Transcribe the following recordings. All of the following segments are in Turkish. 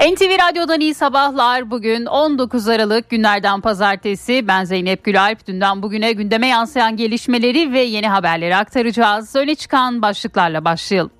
NTV Radyo'dan iyi sabahlar. Bugün 19 Aralık günlerden pazartesi. Ben Zeynep Gülalp. Dünden bugüne gündeme yansıyan gelişmeleri ve yeni haberleri aktaracağız. Öne çıkan başlıklarla başlayalım.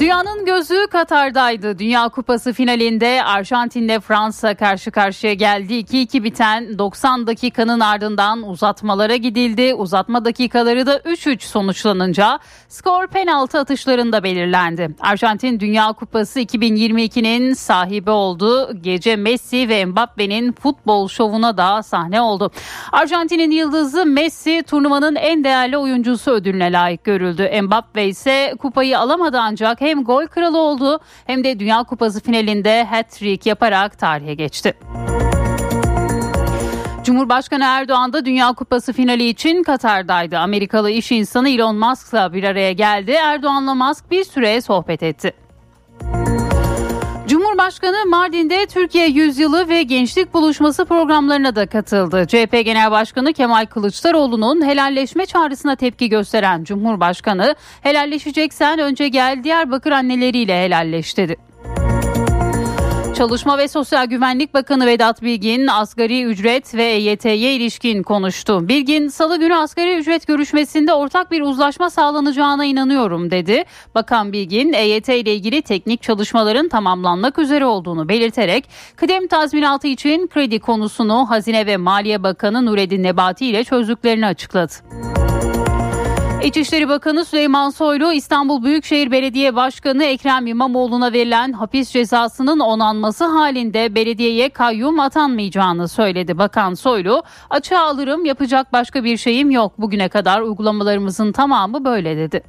Dünyanın gözü Katar'daydı. Dünya Kupası finalinde Arjantin'le Fransa karşı karşıya geldi. 2-2 biten 90 dakikanın ardından uzatmalara gidildi. Uzatma dakikaları da 3-3 sonuçlanınca skor penaltı atışlarında belirlendi. Arjantin Dünya Kupası 2022'nin sahibi oldu. Gece Messi ve Mbappe'nin futbol şovuna da sahne oldu. Arjantin'in yıldızı Messi turnuvanın en değerli oyuncusu ödülüne layık görüldü. Mbappe ise kupayı alamadı ancak hem gol kralı oldu hem de Dünya Kupası finalinde hat-trick yaparak tarihe geçti. Cumhurbaşkanı Erdoğan da Dünya Kupası finali için Katar'daydı. Amerikalı iş insanı Elon Musk'la bir araya geldi. Erdoğan'la Musk bir süre sohbet etti. Cumhurbaşkanı Mardin'de Türkiye Yüzyılı ve Gençlik Buluşması programlarına da katıldı. CHP Genel Başkanı Kemal Kılıçdaroğlu'nun helalleşme çağrısına tepki gösteren Cumhurbaşkanı helalleşeceksen önce gel Diyarbakır anneleriyle helalleş dedi. Çalışma ve Sosyal Güvenlik Bakanı Vedat Bilgin asgari ücret ve EYT'ye ilişkin konuştu. Bilgin salı günü asgari ücret görüşmesinde ortak bir uzlaşma sağlanacağına inanıyorum dedi. Bakan Bilgin EYT ile ilgili teknik çalışmaların tamamlanmak üzere olduğunu belirterek kıdem tazminatı için kredi konusunu Hazine ve Maliye Bakanı Nureddin Nebati ile çözdüklerini açıkladı. İçişleri Bakanı Süleyman Soylu İstanbul Büyükşehir Belediye Başkanı Ekrem İmamoğlu'na verilen hapis cezasının onanması halinde belediyeye kayyum atanmayacağını söyledi. Bakan Soylu açığa alırım yapacak başka bir şeyim yok bugüne kadar uygulamalarımızın tamamı böyle dedi.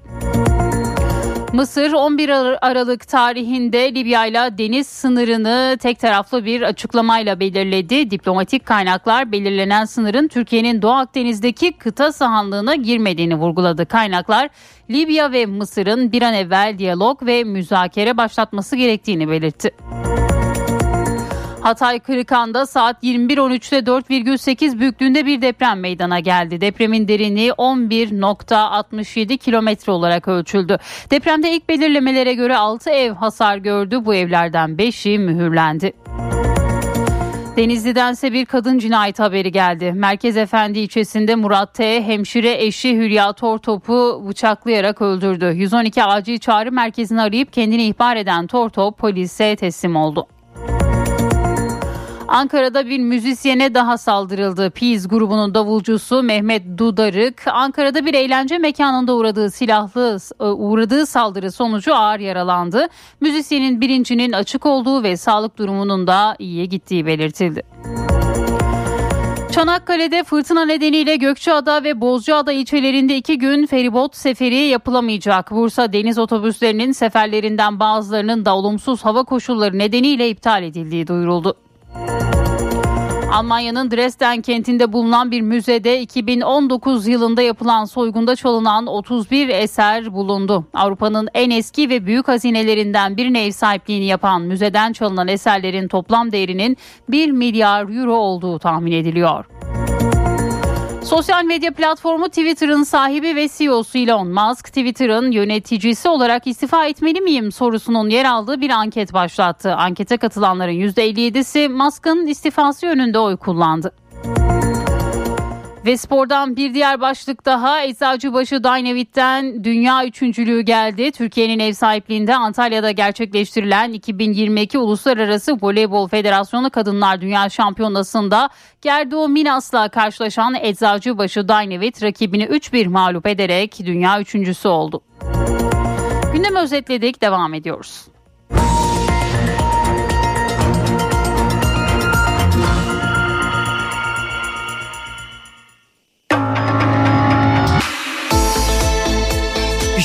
Mısır 11 Aralık tarihinde Libya ile deniz sınırını tek taraflı bir açıklamayla belirledi. Diplomatik kaynaklar belirlenen sınırın Türkiye'nin Doğu Akdeniz'deki kıta sahanlığına girmediğini vurguladı. Kaynaklar Libya ve Mısır'ın bir an evvel diyalog ve müzakere başlatması gerektiğini belirtti. Hatay Kırıkan'da saat 21.13'te 4,8 büyüklüğünde bir deprem meydana geldi. Depremin derinliği 11.67 kilometre olarak ölçüldü. Depremde ilk belirlemelere göre 6 ev hasar gördü. Bu evlerden 5'i mühürlendi. Denizli'den ise bir kadın cinayet haberi geldi. Merkez Efendi ilçesinde Murat T. hemşire eşi Hülya Tortop'u bıçaklayarak öldürdü. 112 acil çağrı merkezini arayıp kendini ihbar eden Tortop polise teslim oldu. Ankara'da bir müzisyene daha saldırıldı. Piz grubunun davulcusu Mehmet Dudarık Ankara'da bir eğlence mekanında uğradığı silahlı e, uğradığı saldırı sonucu ağır yaralandı. Müzisyenin bilincinin açık olduğu ve sağlık durumunun da iyiye gittiği belirtildi. Çanakkale'de fırtına nedeniyle Gökçeada ve Bozcaada ilçelerinde iki gün feribot seferi yapılamayacak. Bursa deniz otobüslerinin seferlerinden bazılarının da olumsuz hava koşulları nedeniyle iptal edildiği duyuruldu. Almanya'nın Dresden kentinde bulunan bir müzede 2019 yılında yapılan soygunda çalınan 31 eser bulundu. Avrupa'nın en eski ve büyük hazinelerinden birine ev sahipliğini yapan müzeden çalınan eserlerin toplam değerinin 1 milyar euro olduğu tahmin ediliyor. Sosyal medya platformu Twitter'ın sahibi ve CEO'su Elon Musk, Twitter'ın yöneticisi olarak istifa etmeli miyim sorusunun yer aldığı bir anket başlattı. Ankete katılanların %57'si Musk'ın istifası yönünde oy kullandı. Ve spordan bir diğer başlık daha Eczacıbaşı Dynavit'ten dünya üçüncülüğü geldi. Türkiye'nin ev sahipliğinde Antalya'da gerçekleştirilen 2022 Uluslararası Voleybol Federasyonu Kadınlar Dünya Şampiyonası'nda Gerdo Minas'la karşılaşan Eczacıbaşı Dynavit rakibini 3-1 mağlup ederek dünya üçüncüsü oldu. Gündem özetledik devam ediyoruz.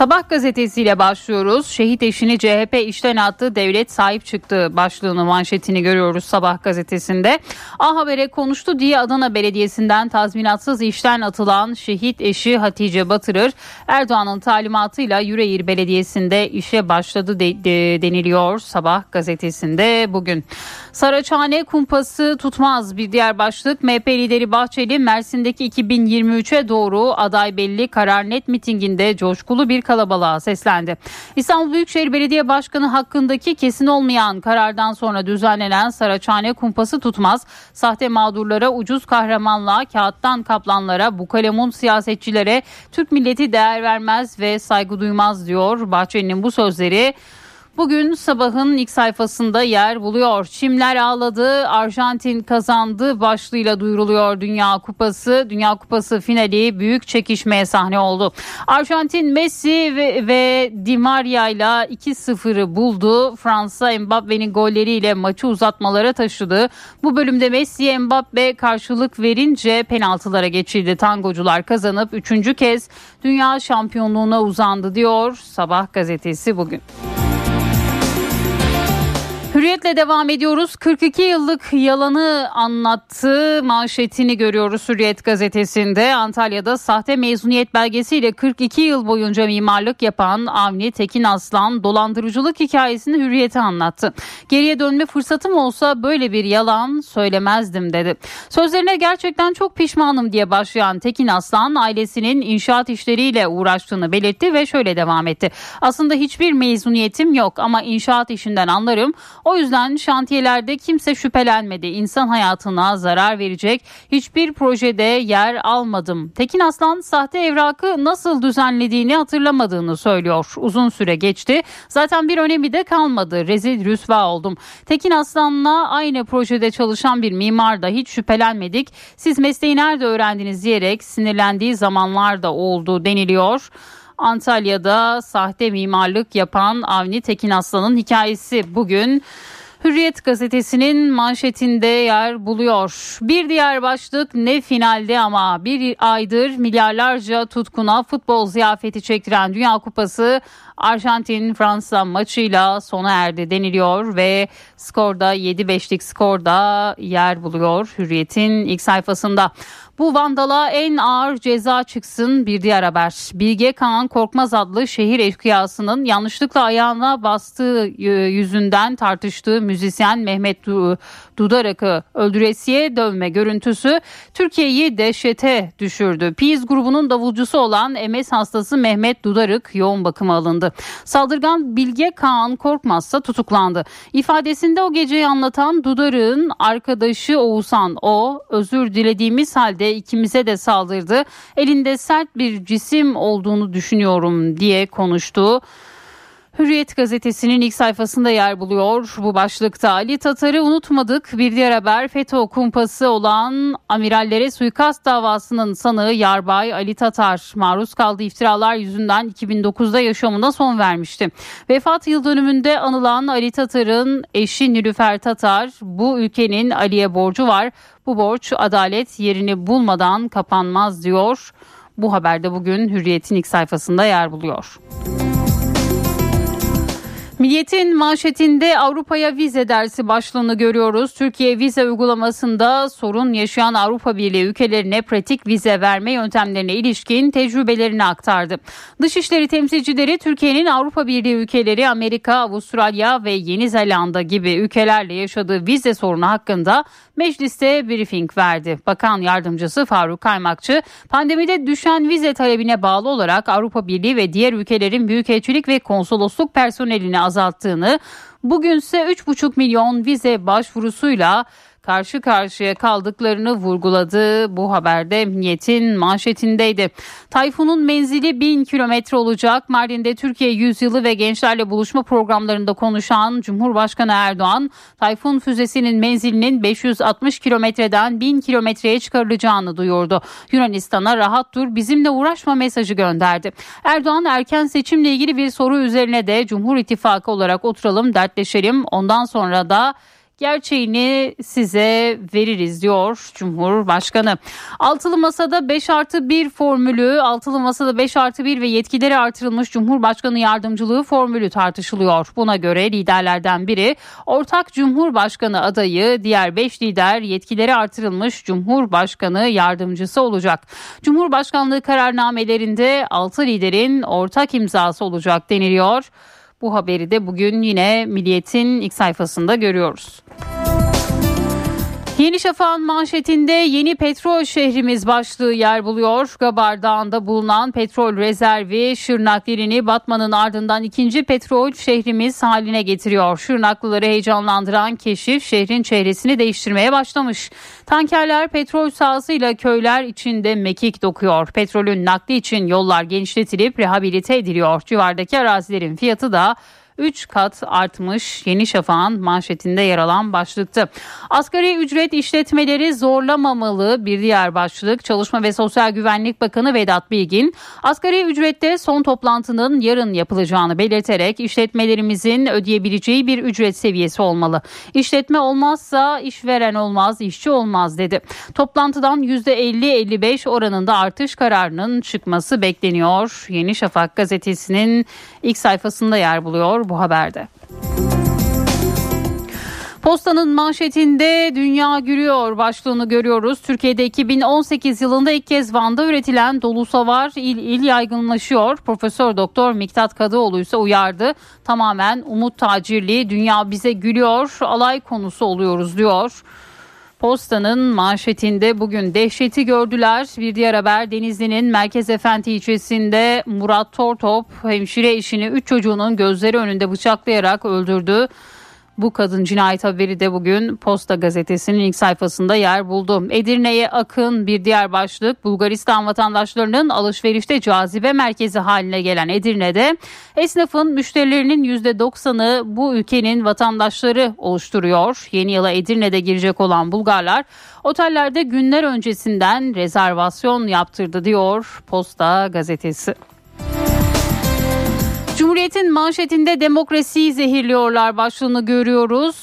Sabah gazetesiyle başlıyoruz. Şehit eşini CHP işten attı, devlet sahip çıktı başlığını manşetini görüyoruz Sabah gazetesinde. A Haber'e konuştu diye Adana Belediyesi'nden tazminatsız işten atılan şehit eşi Hatice Batırır Erdoğan'ın talimatıyla Yüreğir Belediyesi'nde işe başladı de, de, deniliyor Sabah gazetesinde bugün. Saraçhane kumpası tutmaz bir diğer başlık. MHP lideri Bahçeli Mersin'deki 2023'e doğru aday belli karar net mitinginde coşkulu bir kalabalığa seslendi. İstanbul Büyükşehir Belediye Başkanı hakkındaki kesin olmayan karardan sonra düzenlenen Saraçhane kumpası tutmaz. Sahte mağdurlara, ucuz kahramanlığa, kağıttan kaplanlara, bu kalemun siyasetçilere Türk milleti değer vermez ve saygı duymaz diyor. Bahçeli'nin bu sözleri Bugün sabahın ilk sayfasında yer buluyor. Çimler ağladı, Arjantin kazandı başlığıyla duyuruluyor Dünya Kupası. Dünya Kupası finali büyük çekişmeye sahne oldu. Arjantin Messi ve, ve Di Maria ile 2-0'ı buldu. Fransa Mbappe'nin golleriyle maçı uzatmalara taşıdı. Bu bölümde Messi Mbappe karşılık verince penaltılara geçildi. Tangocular kazanıp üçüncü kez dünya şampiyonluğuna uzandı diyor Sabah gazetesi bugün. plus Hürriyetle devam ediyoruz. 42 yıllık yalanı anlattı manşetini görüyoruz Hürriyet gazetesinde. Antalya'da sahte mezuniyet belgesiyle 42 yıl boyunca mimarlık yapan Avni Tekin Aslan dolandırıcılık hikayesini Hürriyet'e anlattı. Geriye dönme fırsatım olsa böyle bir yalan söylemezdim dedi. Sözlerine gerçekten çok pişmanım diye başlayan Tekin Aslan ailesinin inşaat işleriyle uğraştığını belirtti ve şöyle devam etti. Aslında hiçbir mezuniyetim yok ama inşaat işinden anlarım. O yüzden şantiyelerde kimse şüphelenmedi. İnsan hayatına zarar verecek hiçbir projede yer almadım. Tekin Aslan sahte evrakı nasıl düzenlediğini hatırlamadığını söylüyor. Uzun süre geçti. Zaten bir önemi de kalmadı. Rezil rüsva oldum. Tekin Aslan'la aynı projede çalışan bir mimar da hiç şüphelenmedik. Siz mesleği nerede öğrendiniz diyerek sinirlendiği zamanlar da oldu deniliyor. Antalya'da sahte mimarlık yapan Avni Tekin Aslan'ın hikayesi bugün Hürriyet gazetesinin manşetinde yer buluyor. Bir diğer başlık ne finalde ama bir aydır milyarlarca tutkuna futbol ziyafeti çektiren Dünya Kupası Arjantin Fransa maçıyla sona erdi deniliyor ve skorda 7-5'lik skorda yer buluyor Hürriyet'in ilk sayfasında. Bu vandala en ağır ceza çıksın bir diğer haber. Bilge Kaan Korkmaz adlı şehir eşkıyasının yanlışlıkla ayağına bastığı e, yüzünden tartıştığı müzisyen Mehmet Dudarak'ı öldüresiye dövme görüntüsü Türkiye'yi dehşete düşürdü. Piz grubunun davulcusu olan MS hastası Mehmet Dudarık yoğun bakıma alındı. Saldırgan Bilge Kaan Korkmaz tutuklandı. İfadesinde o geceyi anlatan Dudarık'ın arkadaşı Oğuzhan o özür dilediğimiz halde ikimize de saldırdı. Elinde sert bir cisim olduğunu düşünüyorum diye konuştu. Hürriyet gazetesinin ilk sayfasında yer buluyor bu başlıkta. Ali Tatar'ı unutmadık. Bir diğer haber FETÖ kumpası olan amirallere suikast davasının sanığı Yarbay Ali Tatar maruz kaldığı iftiralar yüzünden 2009'da yaşamına son vermişti. Vefat yıl dönümünde anılan Ali Tatar'ın eşi Nilüfer Tatar bu ülkenin Ali'ye borcu var. Bu borç adalet yerini bulmadan kapanmaz diyor. Bu haberde bugün Hürriyet'in ilk sayfasında yer buluyor. Milliyet'in manşetinde Avrupa'ya vize dersi başlığını görüyoruz. Türkiye vize uygulamasında sorun yaşayan Avrupa Birliği ülkelerine pratik vize verme yöntemlerine ilişkin tecrübelerini aktardı. Dışişleri temsilcileri Türkiye'nin Avrupa Birliği ülkeleri Amerika, Avustralya ve Yeni Zelanda gibi ülkelerle yaşadığı vize sorunu hakkında mecliste briefing verdi. Bakan yardımcısı Faruk Kaymakçı pandemide düşen vize talebine bağlı olarak Avrupa Birliği ve diğer ülkelerin büyükelçilik ve konsolosluk personelini azalttığını, bugünse 3,5 milyon vize başvurusuyla karşı karşıya kaldıklarını vurguladı. Bu haberde Emniyet'in manşetindeydi. Tayfun'un menzili 1000 kilometre olacak. Mardin'de Türkiye Yüzyılı ve gençlerle buluşma programlarında konuşan Cumhurbaşkanı Erdoğan, Tayfun füzesinin menzilinin 560 kilometreden 1000 kilometreye çıkarılacağını duyurdu. Yunanistan'a rahat dur bizimle uğraşma mesajı gönderdi. Erdoğan erken seçimle ilgili bir soru üzerine de Cumhur İttifakı olarak oturalım dertleşelim ondan sonra da gerçeğini size veririz diyor Cumhurbaşkanı. Altılı Masa'da 5 artı 1 formülü, Altılı Masa'da 5 artı 1 ve yetkileri artırılmış Cumhurbaşkanı yardımcılığı formülü tartışılıyor. Buna göre liderlerden biri ortak Cumhurbaşkanı adayı, diğer 5 lider yetkileri artırılmış Cumhurbaşkanı yardımcısı olacak. Cumhurbaşkanlığı kararnamelerinde 6 liderin ortak imzası olacak deniliyor. Bu haberi de bugün yine Milliyet'in ilk sayfasında görüyoruz. Yeni Şafak'ın manşetinde yeni petrol şehrimiz başlığı yer buluyor. Gabar Dağı'nda bulunan petrol rezervi Şırnak dilini Batman'ın ardından ikinci petrol şehrimiz haline getiriyor. Şırnaklıları heyecanlandıran keşif şehrin çehresini değiştirmeye başlamış. Tankerler petrol sahasıyla köyler içinde mekik dokuyor. Petrolün nakli için yollar genişletilip rehabilite ediliyor. Civardaki arazilerin fiyatı da 3 kat artmış Yeni Şafak'ın manşetinde yer alan başlıktı. Asgari ücret işletmeleri zorlamamalı bir diğer başlık. Çalışma ve Sosyal Güvenlik Bakanı Vedat Bilgin asgari ücrette son toplantının yarın yapılacağını belirterek işletmelerimizin ödeyebileceği bir ücret seviyesi olmalı. İşletme olmazsa işveren olmaz, işçi olmaz dedi. Toplantıdan %50-55 oranında artış kararının çıkması bekleniyor. Yeni Şafak gazetesinin ilk sayfasında yer buluyor bu haberde. Postanın manşetinde dünya gülüyor başlığını görüyoruz. Türkiye'de 2018 yılında ilk kez Van'da üretilen dolu savar il il yaygınlaşıyor. Profesör Doktor Miktat Kadıoğlu ise uyardı. Tamamen umut tacirliği dünya bize gülüyor alay konusu oluyoruz diyor. Posta'nın manşetinde bugün dehşeti gördüler. Bir diğer haber Denizli'nin Merkez Efendi ilçesinde Murat Tortop hemşire eşini 3 çocuğunun gözleri önünde bıçaklayarak öldürdü. Bu kadın cinayet haberi de bugün Posta gazetesinin ilk sayfasında yer buldu. Edirne'ye akın bir diğer başlık Bulgaristan vatandaşlarının alışverişte cazibe merkezi haline gelen Edirne'de esnafın müşterilerinin %90'ı bu ülkenin vatandaşları oluşturuyor. Yeni yıla Edirne'de girecek olan Bulgarlar otellerde günler öncesinden rezervasyon yaptırdı diyor Posta gazetesi. Cumhuriyet'in manşetinde demokrasiyi zehirliyorlar başlığını görüyoruz.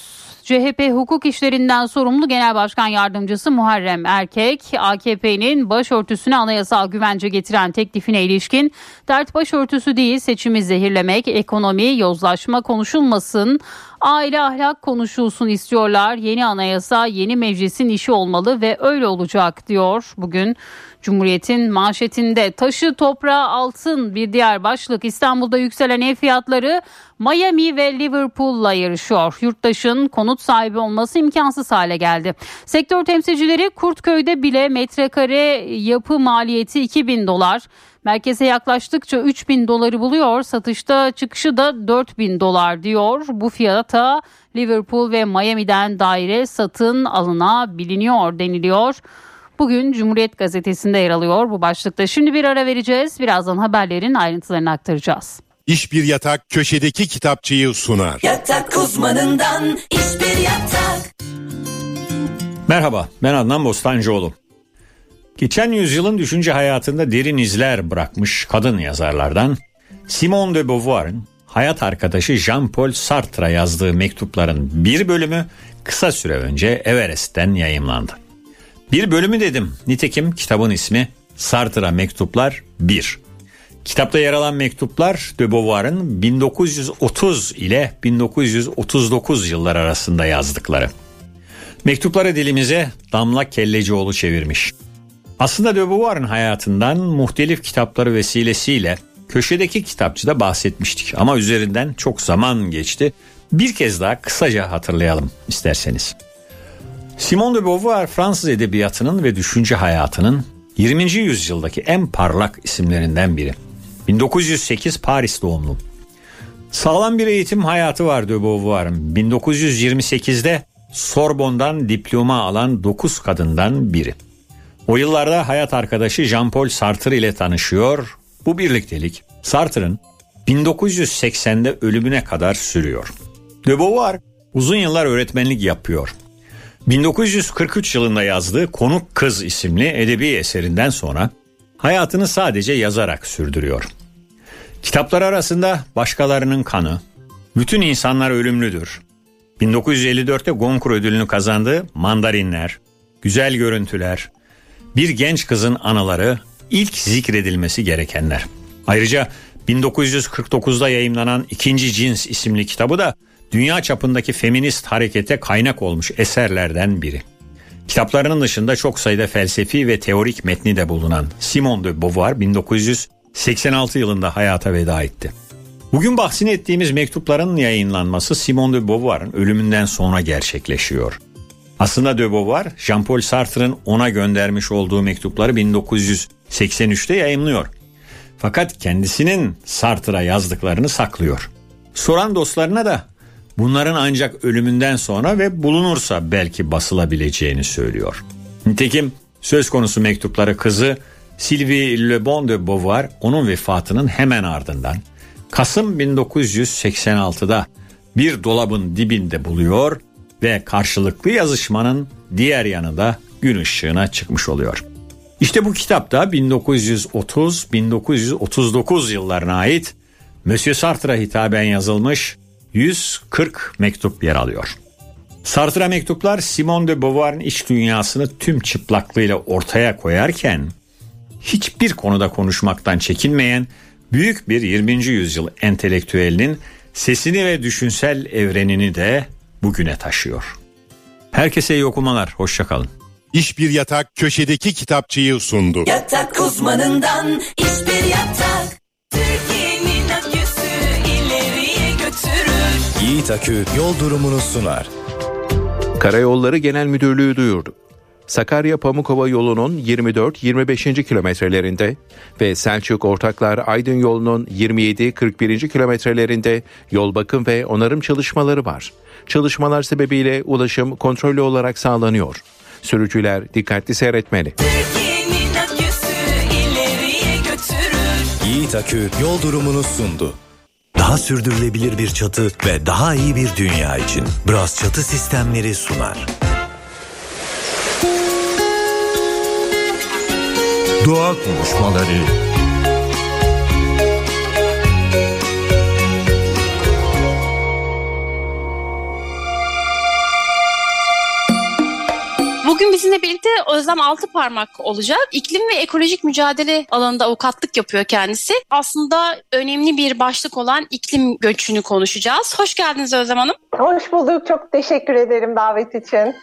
CHP hukuk işlerinden sorumlu Genel Başkan Yardımcısı Muharrem Erkek, AKP'nin başörtüsüne anayasal güvence getiren teklifine ilişkin dert başörtüsü değil seçimi zehirlemek, ekonomi, yozlaşma konuşulmasın, aile ahlak konuşulsun istiyorlar. Yeni anayasa yeni meclisin işi olmalı ve öyle olacak diyor bugün Cumhuriyet'in manşetinde taşı toprağı altın bir diğer başlık İstanbul'da yükselen ev fiyatları Miami ve Liverpool'la yarışıyor. Yurttaşın konut sahibi olması imkansız hale geldi. Sektör temsilcileri Kurtköy'de bile metrekare yapı maliyeti 2000 dolar. Merkeze yaklaştıkça 3000 doları buluyor. Satışta çıkışı da 4000 dolar diyor. Bu fiyata Liverpool ve Miami'den daire satın alınabiliyor deniliyor. Bugün Cumhuriyet Gazetesi'nde yer alıyor bu başlıkta. Şimdi bir ara vereceğiz. Birazdan haberlerin ayrıntılarını aktaracağız. İş bir yatak köşedeki kitapçıyı sunar. Yatak uzmanından iş bir yatak. Merhaba ben Adnan Bostancıoğlu. Geçen yüzyılın düşünce hayatında derin izler bırakmış kadın yazarlardan Simone de Beauvoir'ın hayat arkadaşı Jean-Paul Sartre'a yazdığı mektupların bir bölümü kısa süre önce Everest'ten yayımlandı. Bir bölümü dedim. Nitekim kitabın ismi Sartre'a Mektuplar 1. Kitapta yer alan mektuplar de Beauvoir'ın 1930 ile 1939 yıllar arasında yazdıkları. Mektupları dilimize Damla Kellecioğlu çevirmiş. Aslında de Beauvoir'ın hayatından muhtelif kitapları vesilesiyle köşedeki kitapçıda bahsetmiştik ama üzerinden çok zaman geçti. Bir kez daha kısaca hatırlayalım isterseniz. Simone de Beauvoir Fransız edebiyatının ve düşünce hayatının 20. yüzyıldaki en parlak isimlerinden biri. 1908 Paris doğumlu. Sağlam bir eğitim hayatı var de Beauvoir'ın. 1928'de Sorbon'dan diploma alan 9 kadından biri. O yıllarda hayat arkadaşı Jean-Paul Sartre ile tanışıyor. Bu birliktelik Sartre'ın 1980'de ölümüne kadar sürüyor. De Beauvoir uzun yıllar öğretmenlik yapıyor. 1943 yılında yazdığı Konuk Kız isimli edebi eserinden sonra hayatını sadece yazarak sürdürüyor. Kitaplar arasında Başkalarının Kanı, Bütün İnsanlar Ölümlüdür, 1954'te Goncourt ödülünü kazandığı Mandarinler, Güzel Görüntüler, Bir Genç Kızın Anıları ilk zikredilmesi gerekenler. Ayrıca 1949'da yayımlanan İkinci Cins isimli kitabı da dünya çapındaki feminist harekete kaynak olmuş eserlerden biri. Kitaplarının dışında çok sayıda felsefi ve teorik metni de bulunan Simone de Beauvoir 1986 yılında hayata veda etti. Bugün bahsini ettiğimiz mektupların yayınlanması Simone de Beauvoir'ın ölümünden sonra gerçekleşiyor. Aslında de Beauvoir, Jean-Paul Sartre'ın ona göndermiş olduğu mektupları 1983'te yayımlıyor. Fakat kendisinin Sartre'a yazdıklarını saklıyor. Soran dostlarına da bunların ancak ölümünden sonra ve bulunursa belki basılabileceğini söylüyor. Nitekim söz konusu mektupları kızı Sylvie Le Bon de Beauvoir onun vefatının hemen ardından Kasım 1986'da bir dolabın dibinde buluyor ve karşılıklı yazışmanın diğer yanında gün ışığına çıkmış oluyor. İşte bu kitapta 1930-1939 yıllarına ait Monsieur Sartre'a hitaben yazılmış 140 mektup yer alıyor. Sartre mektuplar Simone de Beauvoir'ın iç dünyasını tüm çıplaklığıyla ortaya koyarken hiçbir konuda konuşmaktan çekinmeyen büyük bir 20. yüzyıl entelektüelinin sesini ve düşünsel evrenini de bugüne taşıyor. Herkese iyi okumalar, hoşçakalın. İş bir yatak köşedeki kitapçıyı sundu. Yatak uzmanından iş bir yatak. Türkiye'nin aküsü ileriye götürür. Yiğit Akü yol durumunu sunar. Karayolları Genel Müdürlüğü duyurdu. Sakarya Pamukova yolunun 24-25. kilometrelerinde ve Selçuk Ortaklar Aydın yolunun 27-41. kilometrelerinde yol bakım ve onarım çalışmaları var. Çalışmalar sebebiyle ulaşım kontrollü olarak sağlanıyor. Sürücüler dikkatli seyretmeli. Yiğit Akü yol durumunu sundu. Daha sürdürülebilir bir çatı ve daha iyi bir dünya için Bras Çatı Sistemleri sunar. Doğa konuşmaları. Bugün bizimle birlikte Özlem Altıparmak olacak. İklim ve ekolojik mücadele alanında avukatlık yapıyor kendisi. Aslında önemli bir başlık olan iklim göçünü konuşacağız. Hoş geldiniz Özlem Hanım. Hoş bulduk. Çok teşekkür ederim davet için.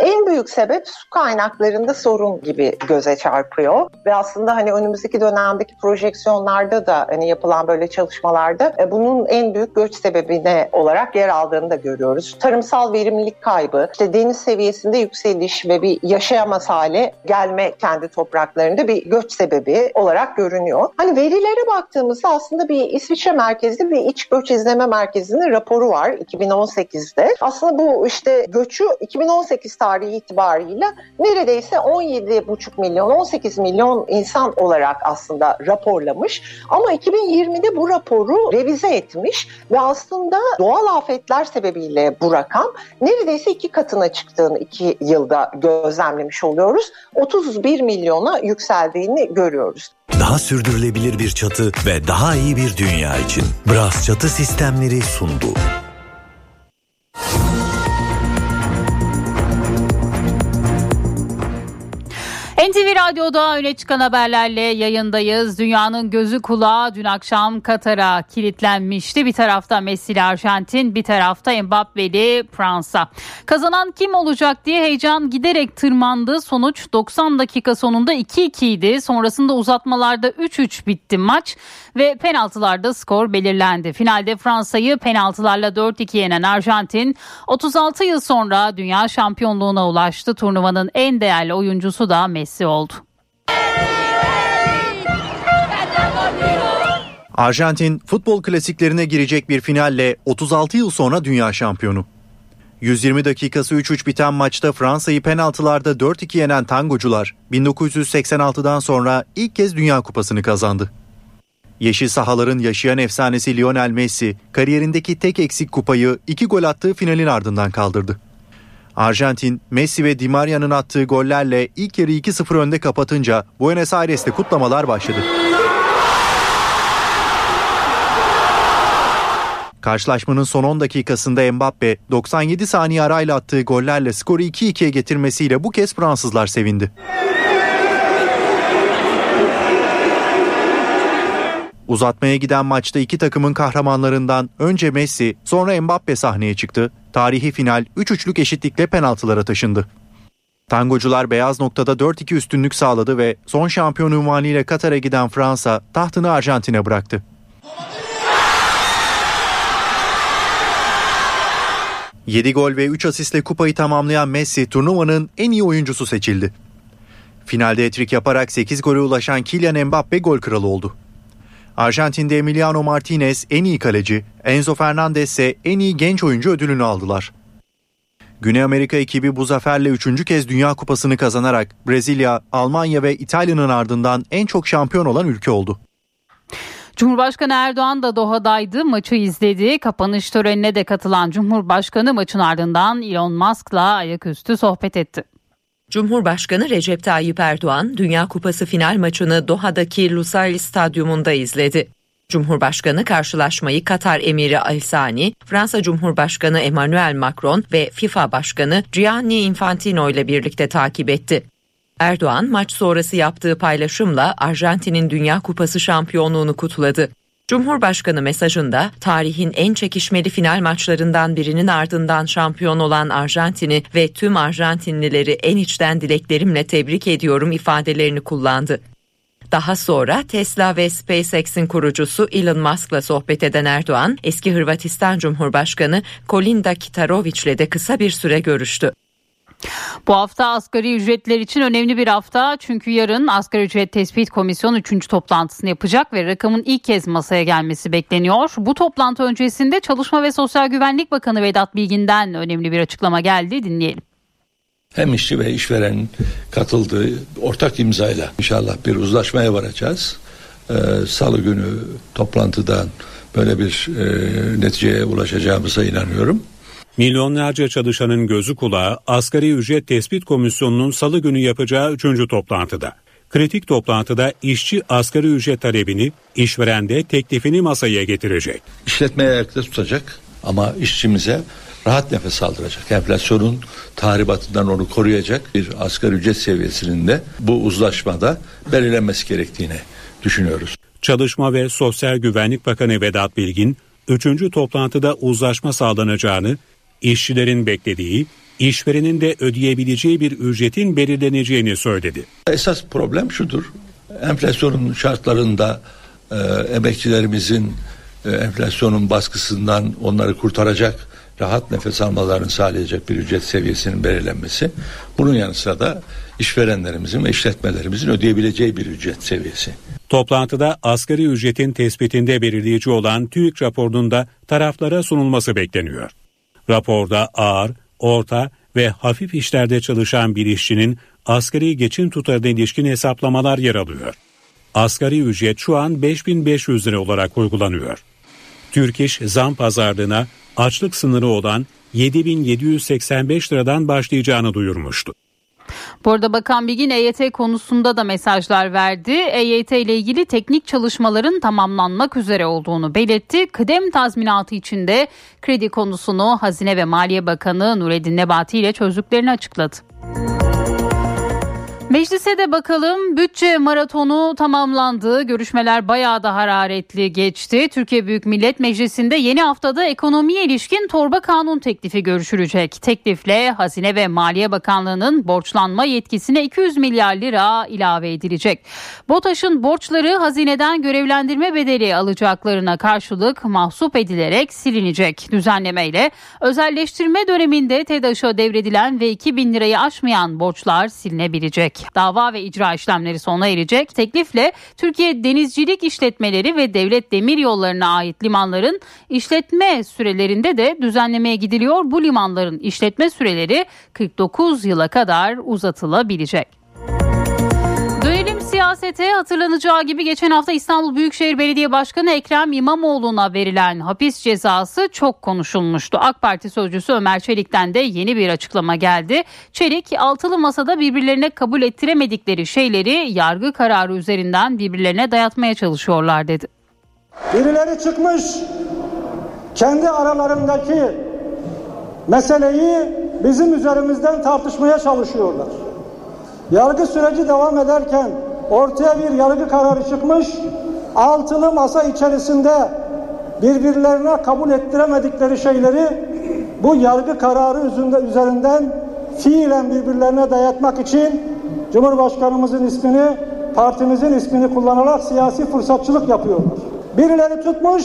En büyük sebep su kaynaklarında sorun gibi göze çarpıyor ve aslında hani önümüzdeki dönemdeki projeksiyonlarda da hani yapılan böyle çalışmalarda e, bunun en büyük göç sebebine olarak yer aldığını da görüyoruz. Tarımsal verimlilik kaybı, işte deniz seviyesinde yükseliş ve bir yaşayamaz hale gelme kendi topraklarında bir göç sebebi olarak görünüyor. Hani verilere baktığımızda aslında bir İsviçre merkezli bir iç göç izleme merkezinin raporu var 2018'de. Aslında bu işte göçü 2018 tarihi itibarıyla neredeyse 17,5 milyon 18 milyon insan olarak aslında raporlamış. Ama 2020'de bu raporu revize etmiş ve aslında doğal afetler sebebiyle bu rakam neredeyse iki katına çıktığını iki yılda gözlemlemiş oluyoruz. 31 milyona yükseldiğini görüyoruz. Daha sürdürülebilir bir çatı ve daha iyi bir dünya için Bras Çatı Sistemleri sundu. NTV Radyo'da öne çıkan haberlerle yayındayız. Dünyanın gözü kulağı dün akşam Katar'a kilitlenmişti. Bir tarafta Messi Arjantin, bir tarafta Mbappe'li Fransa. Kazanan kim olacak diye heyecan giderek tırmandı. Sonuç 90 dakika sonunda 2-2 idi. Sonrasında uzatmalarda 3-3 bitti maç ve penaltılarda skor belirlendi. Finalde Fransa'yı penaltılarla 4-2 yenen Arjantin 36 yıl sonra dünya şampiyonluğuna ulaştı. Turnuvanın en değerli oyuncusu da Messi oldu. Arjantin futbol klasiklerine girecek bir finalle 36 yıl sonra dünya şampiyonu. 120 dakikası 3-3 biten maçta Fransa'yı penaltılarda 4-2 yenen tangocular 1986'dan sonra ilk kez Dünya Kupası'nı kazandı. Yeşil sahaların yaşayan efsanesi Lionel Messi kariyerindeki tek eksik kupayı iki gol attığı finalin ardından kaldırdı. Arjantin, Messi ve Di Maria'nın attığı gollerle ilk yarı 2-0 önde kapatınca Buenos Aires'te kutlamalar başladı. Karşılaşmanın son 10 dakikasında Mbappe 97 saniye arayla attığı gollerle skoru 2-2'ye getirmesiyle bu kez Fransızlar sevindi. Uzatmaya giden maçta iki takımın kahramanlarından önce Messi sonra Mbappe sahneye çıktı. Tarihi final 3-3'lük eşitlikle penaltılara taşındı. Tangocular beyaz noktada 4-2 üstünlük sağladı ve son şampiyon unvanıyla Katar'a giden Fransa tahtını Arjantin'e bıraktı. Yedi gol ve 3 asistle kupayı tamamlayan Messi turnuvanın en iyi oyuncusu seçildi. Finalde etrik yaparak 8 gole ulaşan Kylian Mbappe gol kralı oldu. Arjantin'de Emiliano Martinez en iyi kaleci, Enzo Fernandez ise en iyi genç oyuncu ödülünü aldılar. Güney Amerika ekibi bu zaferle üçüncü kez Dünya Kupası'nı kazanarak Brezilya, Almanya ve İtalya'nın ardından en çok şampiyon olan ülke oldu. Cumhurbaşkanı Erdoğan da Doha'daydı, maçı izledi. Kapanış törenine de katılan Cumhurbaşkanı maçın ardından Elon Musk'la ayaküstü sohbet etti. Cumhurbaşkanı Recep Tayyip Erdoğan, Dünya Kupası final maçını Doha'daki Lusail Stadyumunda izledi. Cumhurbaşkanı karşılaşmayı Katar Emiri Al Sani, Fransa Cumhurbaşkanı Emmanuel Macron ve FIFA Başkanı Gianni Infantino ile birlikte takip etti. Erdoğan maç sonrası yaptığı paylaşımla Arjantin'in Dünya Kupası şampiyonluğunu kutladı. Cumhurbaşkanı mesajında tarihin en çekişmeli final maçlarından birinin ardından şampiyon olan Arjantin'i ve tüm Arjantinlileri en içten dileklerimle tebrik ediyorum ifadelerini kullandı. Daha sonra Tesla ve SpaceX'in kurucusu Elon Musk'la sohbet eden Erdoğan, eski Hırvatistan Cumhurbaşkanı Kolinda Kitarovic de kısa bir süre görüştü. Bu hafta asgari ücretler için önemli bir hafta çünkü yarın asgari ücret tespit komisyonu 3. toplantısını yapacak ve rakamın ilk kez masaya gelmesi bekleniyor. Bu toplantı öncesinde Çalışma ve Sosyal Güvenlik Bakanı Vedat Bilgin'den önemli bir açıklama geldi dinleyelim. Hem işçi ve işveren katıldığı ortak imzayla inşallah bir uzlaşmaya varacağız. Ee, Salı günü toplantıdan böyle bir e, neticeye ulaşacağımıza inanıyorum. Milyonlarca çalışanın gözü kulağı asgari ücret tespit komisyonunun salı günü yapacağı üçüncü toplantıda. Kritik toplantıda işçi asgari ücret talebini, işveren de teklifini masaya getirecek. İşletmeye ayakta tutacak ama işçimize rahat nefes aldıracak. Enflasyonun tahribatından onu koruyacak bir asgari ücret seviyesinin de bu uzlaşmada belirlenmesi gerektiğini düşünüyoruz. Çalışma ve Sosyal Güvenlik Bakanı Vedat Bilgin, üçüncü toplantıda uzlaşma sağlanacağını, işçilerin beklediği, işverenin de ödeyebileceği bir ücretin belirleneceğini söyledi. Esas problem şudur. Enflasyonun şartlarında e, emekçilerimizin e, enflasyonun baskısından onları kurtaracak rahat nefes almalarını sağlayacak bir ücret seviyesinin belirlenmesi. Bunun yanı sıra da işverenlerimizin ve işletmelerimizin ödeyebileceği bir ücret seviyesi. Toplantıda asgari ücretin tespitinde belirleyici olan TÜİK raporunun da taraflara sunulması bekleniyor. Raporda ağır, orta ve hafif işlerde çalışan bir işçinin asgari geçim tutarına ilişkin hesaplamalar yer alıyor. Asgari ücret şu an 5500 lira olarak uygulanıyor. Türk İş zam pazarlığına açlık sınırı olan 7785 liradan başlayacağını duyurmuştu. Bu arada Bakan Bilgin EYT konusunda da mesajlar verdi. EYT ile ilgili teknik çalışmaların tamamlanmak üzere olduğunu belirtti. Kıdem tazminatı için de kredi konusunu Hazine ve Maliye Bakanı Nureddin Nebati ile çözdüklerini açıkladı. Meclise de bakalım bütçe maratonu tamamlandı. Görüşmeler bayağı da hararetli geçti. Türkiye Büyük Millet Meclisi'nde yeni haftada ekonomiye ilişkin torba kanun teklifi görüşülecek. Teklifle Hazine ve Maliye Bakanlığı'nın borçlanma yetkisine 200 milyar lira ilave edilecek. BOTAŞ'ın borçları hazineden görevlendirme bedeli alacaklarına karşılık mahsup edilerek silinecek. Düzenlemeyle özelleştirme döneminde TEDAŞ'a devredilen ve 2000 lirayı aşmayan borçlar silinebilecek. Dava ve icra işlemleri sona erecek. Teklifle Türkiye Denizcilik İşletmeleri ve Devlet Demir Yolları'na ait limanların işletme sürelerinde de düzenlemeye gidiliyor. Bu limanların işletme süreleri 49 yıla kadar uzatılabilecek. Siyasete hatırlanacağı gibi geçen hafta İstanbul Büyükşehir Belediye Başkanı Ekrem İmamoğlu'na verilen hapis cezası çok konuşulmuştu. AK Parti sözcüsü Ömer Çelik'ten de yeni bir açıklama geldi. Çelik altılı masada birbirlerine kabul ettiremedikleri şeyleri yargı kararı üzerinden birbirlerine dayatmaya çalışıyorlar dedi. Birileri çıkmış kendi aralarındaki meseleyi bizim üzerimizden tartışmaya çalışıyorlar. Yargı süreci devam ederken ortaya bir yargı kararı çıkmış, altılı masa içerisinde birbirlerine kabul ettiremedikleri şeyleri bu yargı kararı üzerinden fiilen birbirlerine dayatmak için Cumhurbaşkanımızın ismini, partimizin ismini kullanarak siyasi fırsatçılık yapıyorlar. Birileri tutmuş